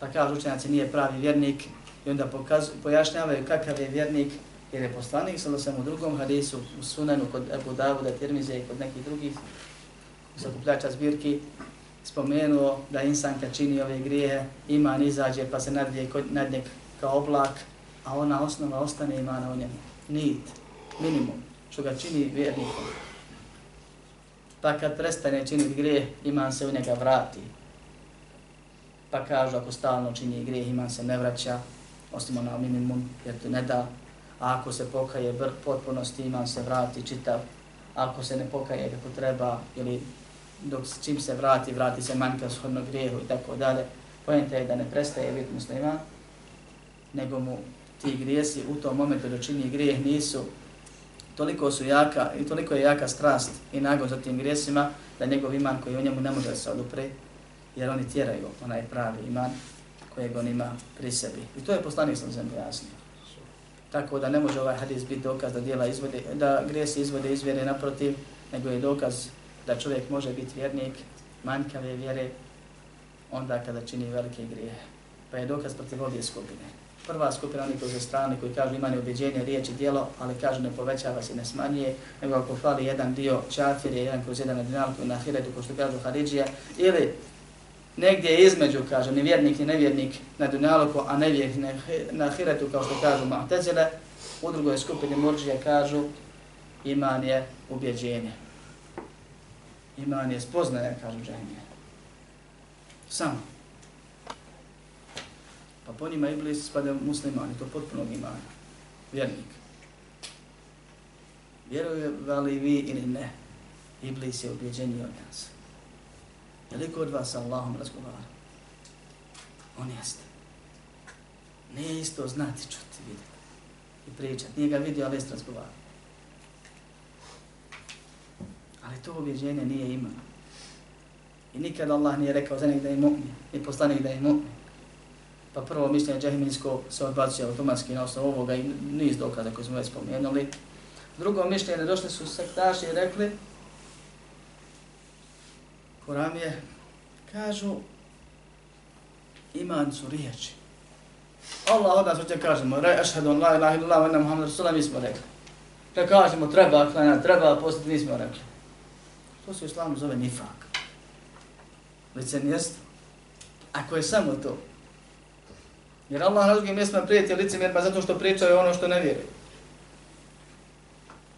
Pa kaže učenjaci nije pravi vjernik i onda pokaz, pojašnjavaju kakav je vjernik jer je poslanik sada sam u drugom hadisu u sunanu kod Abu Davuda, Tirmize i kod nekih drugih sakupljača zbirki spomenuo da insan kad čini ove grije iman izađe pa se nadvije nad njeg kao oblak, a ona osnova ostane imana u njemu. Nit, minimum, što ga čini vjernikom. Pa kad prestane činiti grije, iman se u njega vrati. Pa kažu ako stalno čini grije, iman se ne vraća, osim ona minimum, jer to ne da. A ako se pokaje br potpunosti, iman se vrati čitav. Ako se ne pokaje kako treba, ili dok čim se vrati, vrati se manjka shodno grijehu i tako dalje. Pojenta je da ne prestaje biti musliman, nego mu ti grijesi u tom momentu da čini grijeh nisu toliko su jaka i toliko je jaka strast i nagon za tim grijesima da njegov iman koji u njemu ne može se odupre jer oni tjeraju onaj pravi iman kojeg on ima pri sebi. I to je poslanik sam zemlje jasnio. Tako da ne može ovaj hadis biti dokaz da dijela izvode, da gresi izvode iz vjere naprotiv, nego je dokaz da čovjek može biti vjernik, manjkave vjere, onda kada čini velike grije. Pa je dokaz protiv obje skupine. Prva skupina oni koji strani koji kažu imanje objeđenje, riječ i dijelo, ali kažu ne povećava se, ne smanjuje, nego ako fali jedan dio čafir je jedan kroz jedan na dinalku na hiretu, ko što kažu Haridžija, ili negdje između, kaže, ni vjernik ni nevjernik na dunjaluku, a nevjernik na hiretu, kao što kažu Mu'tazile, u drugoj skupini murđije kažu, iman je ubjeđenje. Iman je spoznaje, kažu džahmije. Samo. Pa po njima Iblis spada muslimani, to potpuno imana. Vjernik. Vjeruje li vi ili ne, Iblis je ubjeđeniji od nas. Je li kod vas Allahom razgovara? On jeste. Nije isto znati, čuti, vidjeti i pričati. Nije ga vidio, ali jeste razgovara. Ali to objeđenje nije imao. I nikad Allah nije rekao za da je mu'min i poslanik da je mu'min. Pa prvo mišljenje džahminsko se odbacuje automatski na osnovu ovoga i niz dokaza koje smo već spomenuli. Drugo mišljenje, došli su sektaši i rekli Kuramije, kažu, iman su riječi. Allah od nas hoće kažemo, re, ašhadu an la ilaha illallah, wa Muhammed muhammad mi smo rekli. Da kažemo, treba klanjati, treba postati, mi smo rekli. To se u islamu zove nifak. Licenjerstvo. Ako je samo to. Jer Allah na drugim mjestima prijeti licemjerima zato što pričaju ono što ne vjeruje.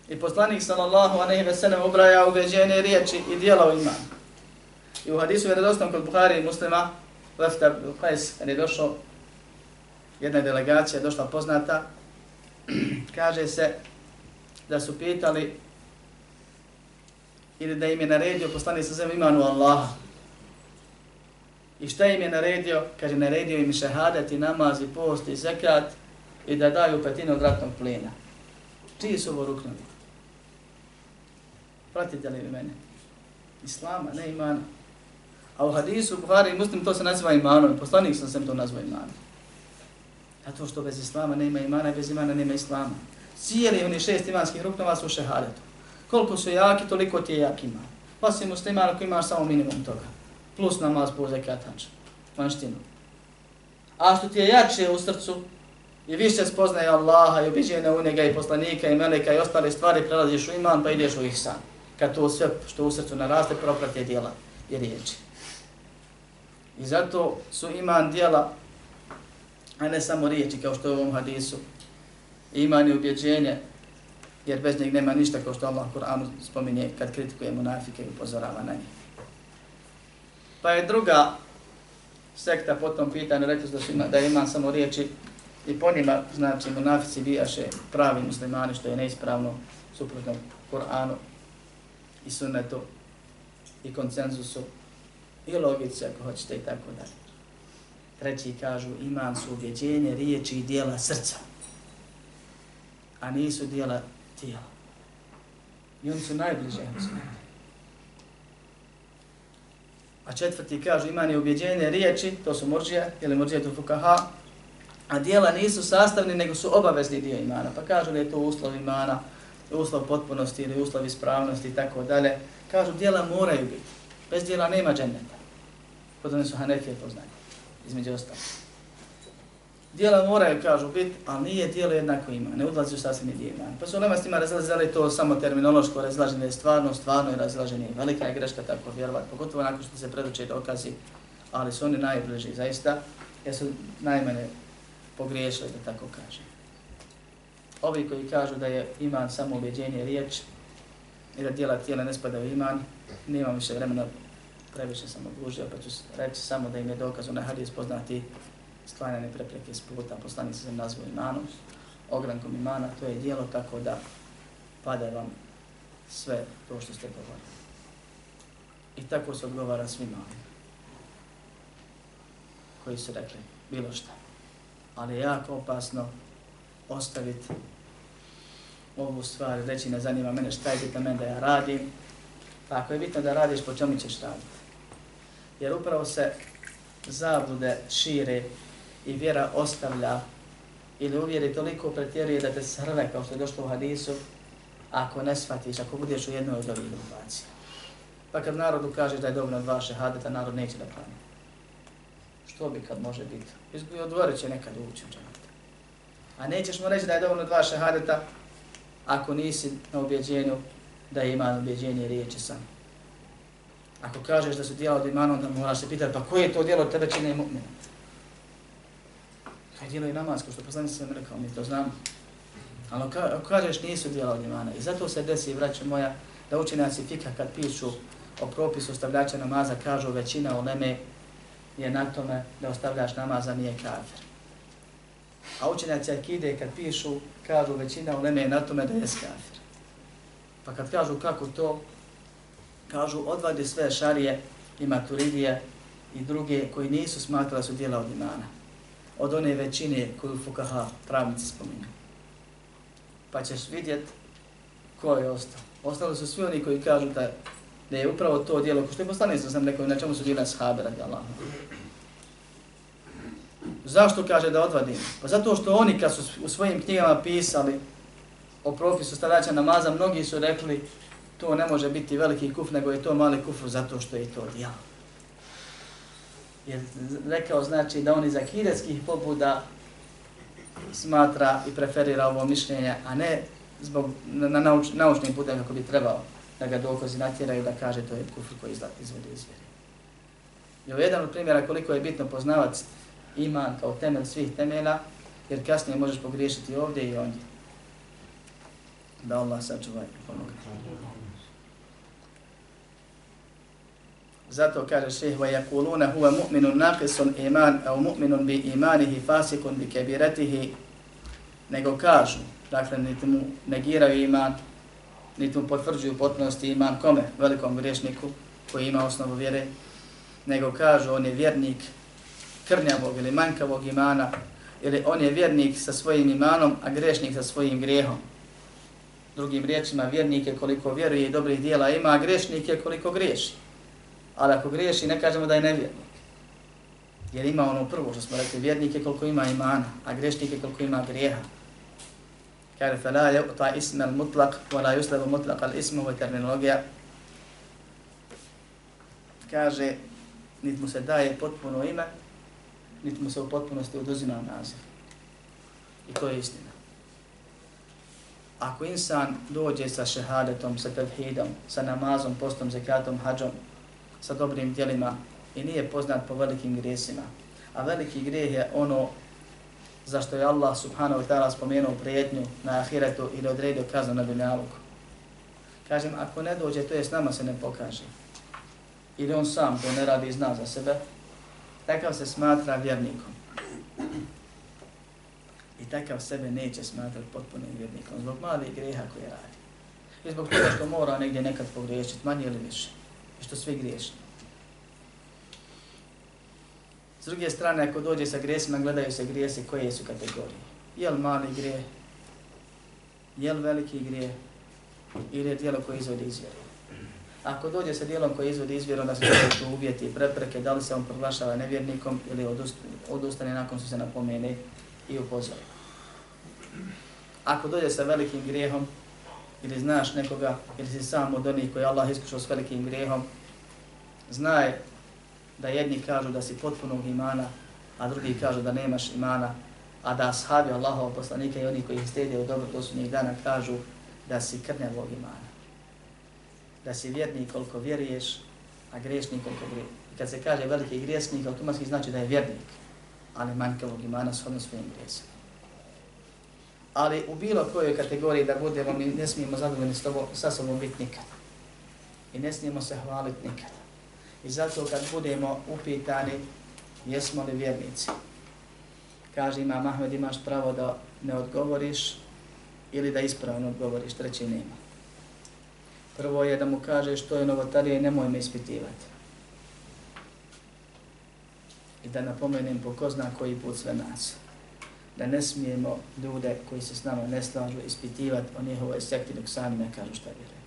I poslanik sallallahu alejhi ve veselem obraja ubeđene riječi i dijela u imanu. I u hadisu je redostom kod Buhari i muslima, Lefta Qais, kad je došao jedna delegacija je došla poznata, kaže se da su pitali ili da im je naredio poslani sa zemlju imanu Allaha. I šta im je naredio? Kaže, naredio im šehadat i namaz i post i zekat i da daju petinu od ratnog plina. Čiji su ovo ruknovi? Pratite li vi mene? Islama, ne imana. A u hadisu, Buhari i Muslim, to se naziva imanom. Poslanik sam sem to nazvao imanom. Zato što bez islama nema imana i bez imana nema islama. Cijeli oni šest imanskih ruknova su šehadetu. Koliko su jaki, toliko ti je jak iman. Pa si musliman ako imaš samo minimum toga. Plus namaz po zekatač. Vanštinu. A što ti je jače u srcu, i više spoznaje Allaha i obiđene u njega i poslanika i meleka i ostale stvari, prelaziš u iman pa ideš u ihsan. Kad to sve što u srcu naraste, proprate dijela i riječi. I zato su iman dijela, a ne samo riječi kao što je u ovom hadisu. Iman je ubjeđenje, jer bez njeg nema ništa kao što Allah Kur'anu spominje kad kritikuje munafike i upozorava na njih. Pa je druga sekta po tom pitanju rekli da, su ima, da ima samo riječi i po njima, znači, munafici bijaše pravi muslimani, što je neispravno, suprotno Kur'anu i sunnetu i koncenzusu i logici, ako hoćete, i tako dalje. Treći kažu, iman su uvjeđenje, riječi i dijela srca, a nisu dijela tijela. I oni su najbliže. A četvrti kažu, iman je uvjeđenje riječi, to su morđije, ili morđije to fukaha, a dijela nisu sastavni, nego su obavezni dio imana. Pa kažu da je to uslov imana, uslov potpunosti ili uslov ispravnosti i tako dalje. Kažu, dijela moraju biti. Bez djela nema dženneta. Kod su Hanefije poznanje, između ostalo. Dijela moraju, kažu, biti, ali nije dijelo jednako ima. Ne udlazi u sasvim dio imana. Pa su nema s njima razlazili to samo terminološko razlaženje, stvarno, stvarno je razlaženje. Velika je greška tako vjerovati, pogotovo nakon što se preduče dokazi, ali su oni najbliži, zaista, jer su najmene pogriješili, da tako kažem. Ovi koji kažu da je iman samo ubjeđenje riječ i da dijela tijela ne spada u iman, nema više vremena, previše sam odužio, pa ću reći samo da im je dokaz onaj hadis poznati sklanjane prepreke s puta, poslani se nazvao imanom, ogrankom imana, to je dijelo tako da pada vam sve to što ste govorili. I tako se odgovara svima koji su rekli bilo šta ali je jako opasno ostaviti ovu stvar, reći ne zanima mene šta je bitno mene da ja radim, pa ako je bitno da radiš, po čemu ćeš raditi? Jer upravo se zablude šire i vjera ostavlja ili uvjeri toliko pretjeruje da te srve kao što je došlo u hadisu, ako ne shvatiš, ako budeš u jednoj od ovih grupacija. Pa kad narodu kažeš da je dobro dva šehadeta, narod neće da plani. Što bi kad može biti? Izgubi odgovorit će nekad ući u džanet. A nećeš mu reći da je dovoljno dva šehadeta ako nisi na objeđenju da ima objeđenje riječi samo. Ako kažeš da su djela od imana, onda moraš se pitati pa koje je to djelo od tebe čine mu'mina? To je djelo i namaz, kao što poslani sam rekao, mi to znamo. Ali ako kažeš nisu djela od imana i zato se desi, vraća moja, da učenjaci fika kad pišu o propisu ostavljača namaza, kažu većina u neme je na tome da ostavljaš namaza nije kafir. A učenjaci akide kad pišu, kažu većina u je na tome da je kafir. Pa kad kažu kako to, kažu odvadi sve šarije i maturidije i druge koji nisu smatrali su dijela od imana. Od one većine koju Fukaha pravnici spominju. Pa ćeš vidjet ko je ostao. Ostali su svi oni koji kažu da da je upravo to dijelo, ko što je poslani sam rekao, na čemu su bile sahabe, radi Allah. Zašto kaže da odvadim? Pa zato što oni kad su u svojim knjigama pisali o propisu stavljača namaza, mnogi su rekli to ne može biti veliki kuf, nego je to mali kufr zato što je to djelo. Jer rekao znači da oni za akiretskih pobuda smatra i preferira ovo mišljenje, a ne zbog na nauč, naučnim putem kako bi trebao da ga dokazi natjeraju da kaže to je kufr koji izvodi iz vjeri. I ovo je jedan od primjera koliko je bitno poznavac iman kao temelj svih temela, jer kasnije možeš pogriješiti ovdje i ondje. Da Allah sačuva i pomogne. Zato kaže šeh, وَيَكُولُونَ هُوَ مُؤْمِنٌ نَاقِسٌ iman, أَوْ مُؤْمِنٌ بِإِمَانِهِ فَاسِكٌ بِكَبِرَتِهِ Nego kažu, dakle, niti mu negiraju iman, niti mu potvrđuju potpunosti iman kome? Velikom griješniku koji ima osnovu vjere, nego kažu on je vjernik krnjavog ili manjkavog imana, ili on je vjernik sa svojim imanom, a grešnik sa svojim grijehom. Drugim riječima, vjernik je koliko vjeruje i dobrih dijela ima, a grešnik je koliko griješi. ali ako griješi ne kažemo da je nevjernik. Jer ima ono prvo što smo rekli, vjernike koliko ima imana, a grešnike koliko ima grijeha. Kaže, fe la je ta isme mutlak, wa la yuslevo mutlak al ismu, ovo je terminologija. Kaže, nit mu se daje potpuno ime, nit mu se u potpunosti oduzima naziv. I to je istina. Ako insan dođe sa šehadetom, sa tevhidom, sa namazom, postom, zekatom, hađom, sa dobrim djelima i nije poznat po velikim grijesima, a veliki grijeh je ono zašto je Allah subhanahu wa ta'ala spomenuo prijetnju na ahiretu ili odredio kaznu na dunjaluku. Kažem, ako ne dođe, to je s nama se ne pokaže. Ili on sam to ne radi i zna za sebe, takav se smatra vjernikom. I takav sebe neće smatrati potpunim vjernikom zbog malih greha koje radi. I zbog toga što mora negdje nekad pogriješiti, manje ili više. I što svi griješni. S druge strane, ako dođe sa grijesima, gledaju se grijesi koje su kategorije. Je li mali grije? Je li veliki grije? Ili je dijelo koje izvodi izvjeru. Ako dođe sa dijelom koje izvodi izvjeru, onda se tu uvjeti i prepreke, da li se on proglašava nevjernikom ili odustane nakon su se napomene i upozori. Ako dođe sa velikim grijehom, ili znaš nekoga, ili si sam od onih koji Allah iskušao s velikim grehom, znaj da jedni kažu da si potpunog imana, a drugi kažu da nemaš imana, a da ashabi Allahov poslanika i oni koji ih stede u dobro posljednjih dana kažu da si krnevog imana da si vjernik koliko vjeruješ, a griješnik koliko grije. I kad se kaže veliki grešnik, automatski znači da je vjernik, ali manjkavog imana shodno svojim grijesima. Ali u bilo kojoj kategoriji da budemo, mi ne smijemo zadovoljni sa sobom biti nikad. I ne smijemo se hvaliti nikad. I zato kad budemo upitani, jesmo li vjernici? Kaže ima Mahmed, imaš pravo da ne odgovoriš ili da ispravno odgovoriš, treći nema. Prvo je da mu kaže što je novotarija i nemoj me ispitivati. I da napomenem po ko zna koji put sve nas. Da ne smijemo ljude koji se s nama ne slažu ispitivati o njihovoj sekti dok sami ne kažu šta vjeruje.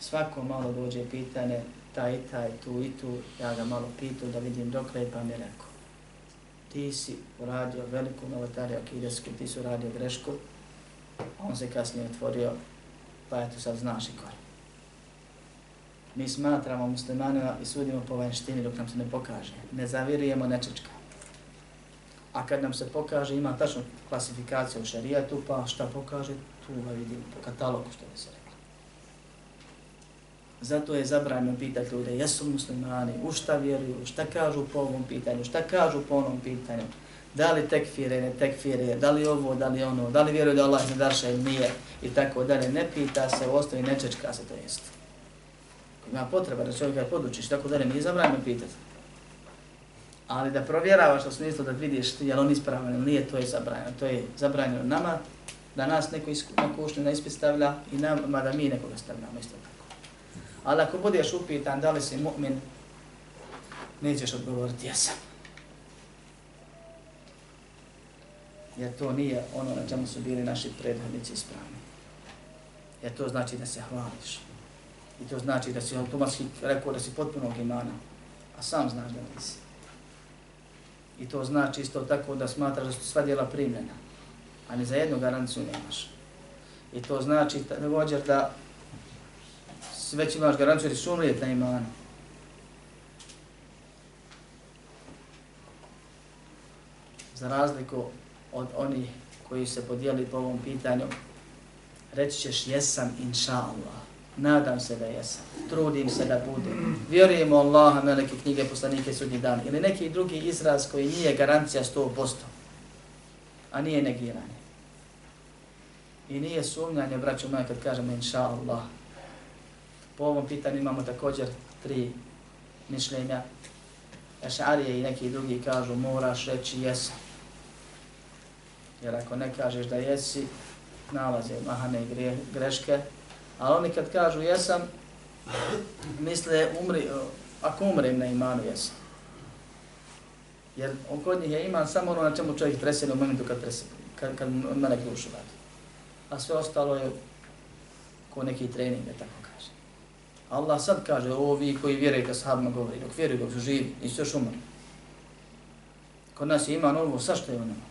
Svako malo dođe pitanje, taj i taj, tu i tu, ja ga malo pitu da vidim dok le, pa mi rekao. Ti si uradio veliku novotariju akidesku, ti si uradio grešku, on se kasnije otvorio pa eto sad znaš i kore. Mi smatramo muslimanima i sudimo po vanštini dok nam se ne pokaže. Ne zavirujemo nečečka. A kad nam se pokaže, ima tačno klasifikaciju u šarijatu, pa šta pokaže, tu ga vidimo po katalogu što bi se rekli. Zato je zabranjeno pitati ljude, jesu muslimani, u šta vjeruju, šta kažu po ovom pitanju, šta kažu po onom pitanju da li tekfire, ne tekfire, da li ovo, da li ono, da li vjeruje da Allah ne darša ili nije i tako dalje. Ne pita se, u osnovi ne čečka se to jest. Ima potreba da čovjeka podučiš, tako dalje, nije zabranjeno pitati. Ali da provjeravaš u smislu da vidiš je li on ispravan ili nije, to je zabranjeno. To je zabranjeno nama, da nas neko kušnju na ispit stavlja i nama da mi nekoga stavljamo isto tako. Ali ako budeš upitan da li si mu'min, nećeš odgovoriti jesam. jer to nije ono na čemu su bili naši prethodnici ispravni. Jer to znači da se hvališ. I to znači da si automatski rekao da si potpunog imana, a sam znaš da nisi. I to znači isto tako da smatraš da su sva djela primljena, a ni za jednu garanciju nemaš. I to znači također da već imaš garanciju jer su umrijet na imanu. Za razliku od onih koji se podijeli po ovom pitanju, reći ćeš jesam inša Allah. Nadam se da jesam. Trudim se da budem. Vjerujemo Allaha, meleke knjige, poslanike, sudnji dan. Ili neki drugi izraz koji nije garancija 100%. A nije negiranje. I nije sumnjanje, braću moja, kad kažemo inša Allah. Po ovom pitanju imamo također tri mišljenja. Ešarije i neki drugi kažu moraš reći jesam. Jer ako ne kažeš da jesi, nalaze mahane i greške. A oni kad kažu jesam, misle umri, ako umrem na imanu jesam. Jer kod njih je iman samo ono na čemu čovjek trese u momentu kad, trese, kad, kad mene dušu radi. A sve ostalo je ko neki trening, da tako kaže. Allah sad kaže, ovo vi koji vjeruje kad sahabima govori, dok vjeruju, dok su živi, nisu još umrli. Kod nas je iman ovo, sa što je ono?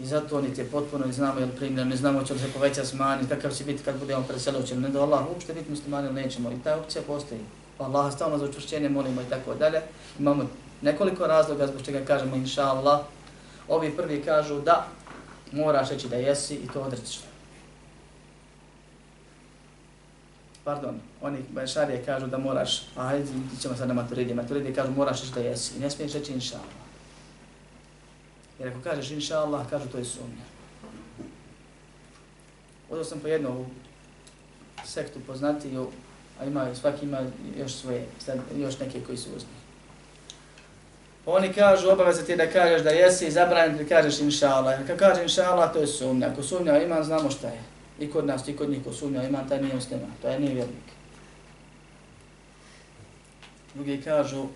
I zato oni je potpuno ne znamo, jel primjer, ne znamo će li se poveća smanjiti, kakav će biti kad budemo preselio, će li ne do Allah uopšte biti muslimani ili nećemo. I ta opcija postoji. Pa Allah stavno za učvršćenje molimo i tako dalje. Imamo nekoliko razloga zbog čega kažemo inša Allah. Ovi prvi kažu da moraš reći da jesi i to odreći Pardon, oni šarije kažu da moraš, a hajde, ćemo sad na maturidi, maturidi kažu moraš reći da jesi i ne smiješ reći inša Allah. Jer ako kažeš inša Allah, kažu to je sumnja. Odao sam po jednu sektu poznatiju, a ima, svaki ima još svoje, još neke koji su uzni. Oni kažu, obaveza ti da kažeš da jesi i zabranjen da kažeš inša Allah. Ako kaže inša Allah, to je sumnja. Ako sumnja ima, znamo šta je. I kod nas, i kod njih, ko sumnja ima, taj nije muslima. To je nije vjernik. Drugi kažu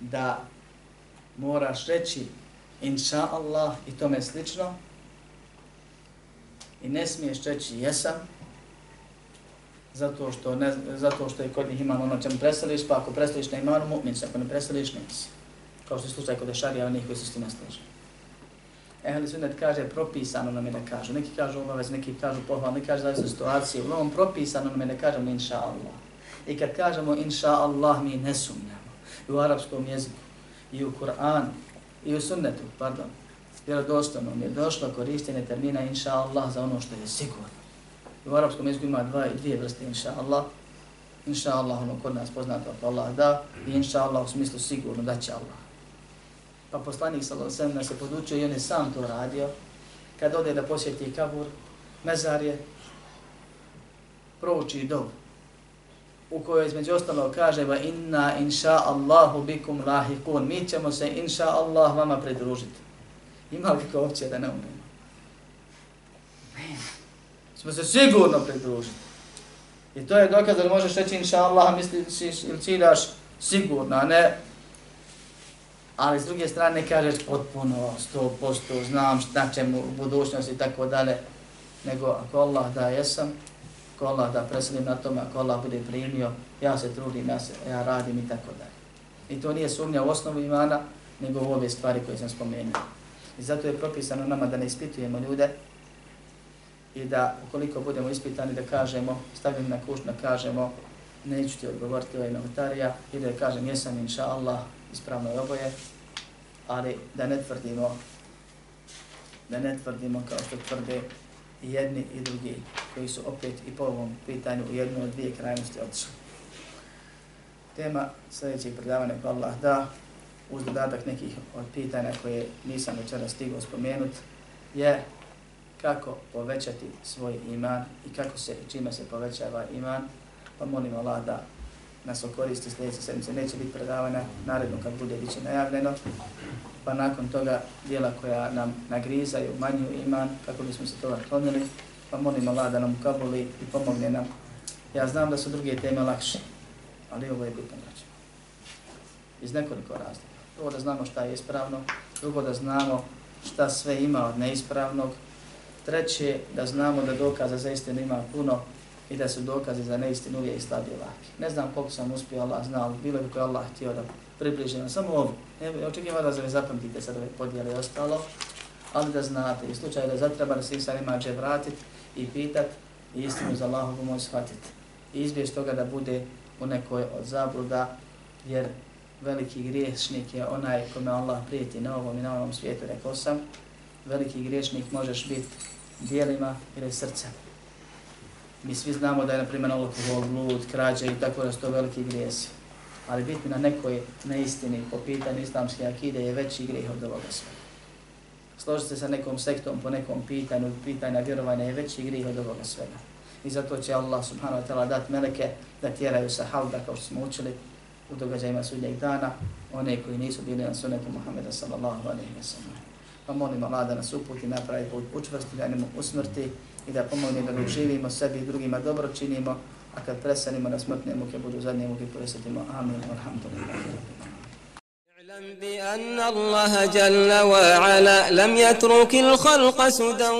da moraš reći inša Allah i tome slično i ne smiješ reći jesam zato što, ne, zato što je kod njih iman ono čemu preseliš, pa ako preseliš na imanu, mu'min se, ako ne preseliš, nisi. Kao što je slučaj kod Ešarija, onih koji se s time slaže. Ehli sunnet kaže propisano nam je da kažu. Neki kažu obavez, neki kažu pohval, neki kažu zavisno situacije. Uglavnom propisano nam je da kažemo inša Allah. I kad kažemo inša Allah, mi ne sumnjamo. I u arapskom jeziku i u Kur'anu i u sunnetu, pardon, vjerodostojno mi je došlo korištenje termina inša Allah za ono što je sigurno. U arapskom jeziku ima dva, dvije vrste inša Allah. Inša Allah, ono kod nas poznato ako Allah da, i inša Allah u smislu sigurno da će Allah. Pa poslanik sallallahu nas je podučio i on je sam to radio. Kad ode da posjeti kabur, mezar je, prouči dobu u kojoj između ostalo kaže va inna inša Allahu bikum lahikun. Mi ćemo se inša Allah vama pridružiti. Ima li kako opće da ne umremo? Ne. Smo se sigurno pridružiti. I to je dokaz da možeš reći inša Allah, misliš ili ciljaš sigurno, a ne ali s druge strane kažeš potpuno, sto posto, znam šta će u budućnosti i tako dalje, nego ako Allah da jesam, ako Allah da preselim na tome, ako Allah bude primio, ja se trudim, ja, se, ja radim i tako dalje. I to nije sumnja u osnovu imana, nego u ove stvari koje sam spomenuo. I zato je propisano nama da ne ispitujemo ljude i da ukoliko budemo ispitani da kažemo, stavljeni na kušnju kažemo, neću ti odgovoriti ovaj novotarija i da kažem jesam inša Allah, ispravno je oboje, ali da ne tvrdimo, da ne tvrdimo kao što tvrde i jedni i drugi, koji su opet i po ovom pitanju u jednu od dvije krajnosti otišli. Tema sljedećeg predavanja ko Allah da, uz dodatak nekih od pitanja koje nisam večera stigao spomenut, je kako povećati svoj iman i kako se čime se povećava iman, pa molim Allah da nas okoristi sljedeće sedmice. Neće biti predavanja, naredno kad bude bit će najavljeno, pa nakon toga dijela koja nam nagrizaju, manju iman, kako bismo se toga klonili, pa molim Allah da nam ukabuli i pomogne nam. Ja znam da su druge teme lakše, ali ovo je bitno braće. Iz nekoliko razloga. Prvo da znamo šta je ispravno, drugo da znamo šta sve ima od neispravnog, treće da znamo da dokaza za istinu ima puno, i da su dokazi za neistinu uvijek slabi laki. Ne znam koliko sam uspio, Allah zna, ali bilo bi koji Allah htio da približeno, samo ovo. Ne očekivam da zapamtite sad ove podijele i ostalo, ali da znate, i slučaj da zatreba da se insan ima će vratit i pitat i istinu za Allahu pomoć shvatit. I izbjeć toga da bude u nekoj od zabluda, jer veliki griješnik je onaj kome Allah prijeti na ovom i na ovom svijetu, rekao sam, veliki griješnik možeš biti dijelima ili srcem. Mi svi znamo da je, na primjer, alkohol, blud, krađa i tako da su to veliki grijesi. Ali biti na nekoj neistini po pitanju islamske akide je veći grijeh od ovoga sve. Složiti se sa nekom sektom po nekom pitanju, pitanja vjerovanja je veći grijeh od ovoga svega. I zato će Allah subhanahu wa ta'ala dat meleke da tjeraju sa halda kao što smo učili u događajima sudnjeg dana, one koji nisu bili na sunetu Muhammeda sallallahu alaihi wa sallam. Pa molim Allah da nas uputi napravi put učvrsti, da nemo usmrti i da pomogne da živimo sebi i drugima dobro činimo, a kad presanimo na smrtne muke budu zadnje muke presjetimo. Amin. Alhamdulillah. اعلم بأن الله جل وعلا لم يترك الخلق سدى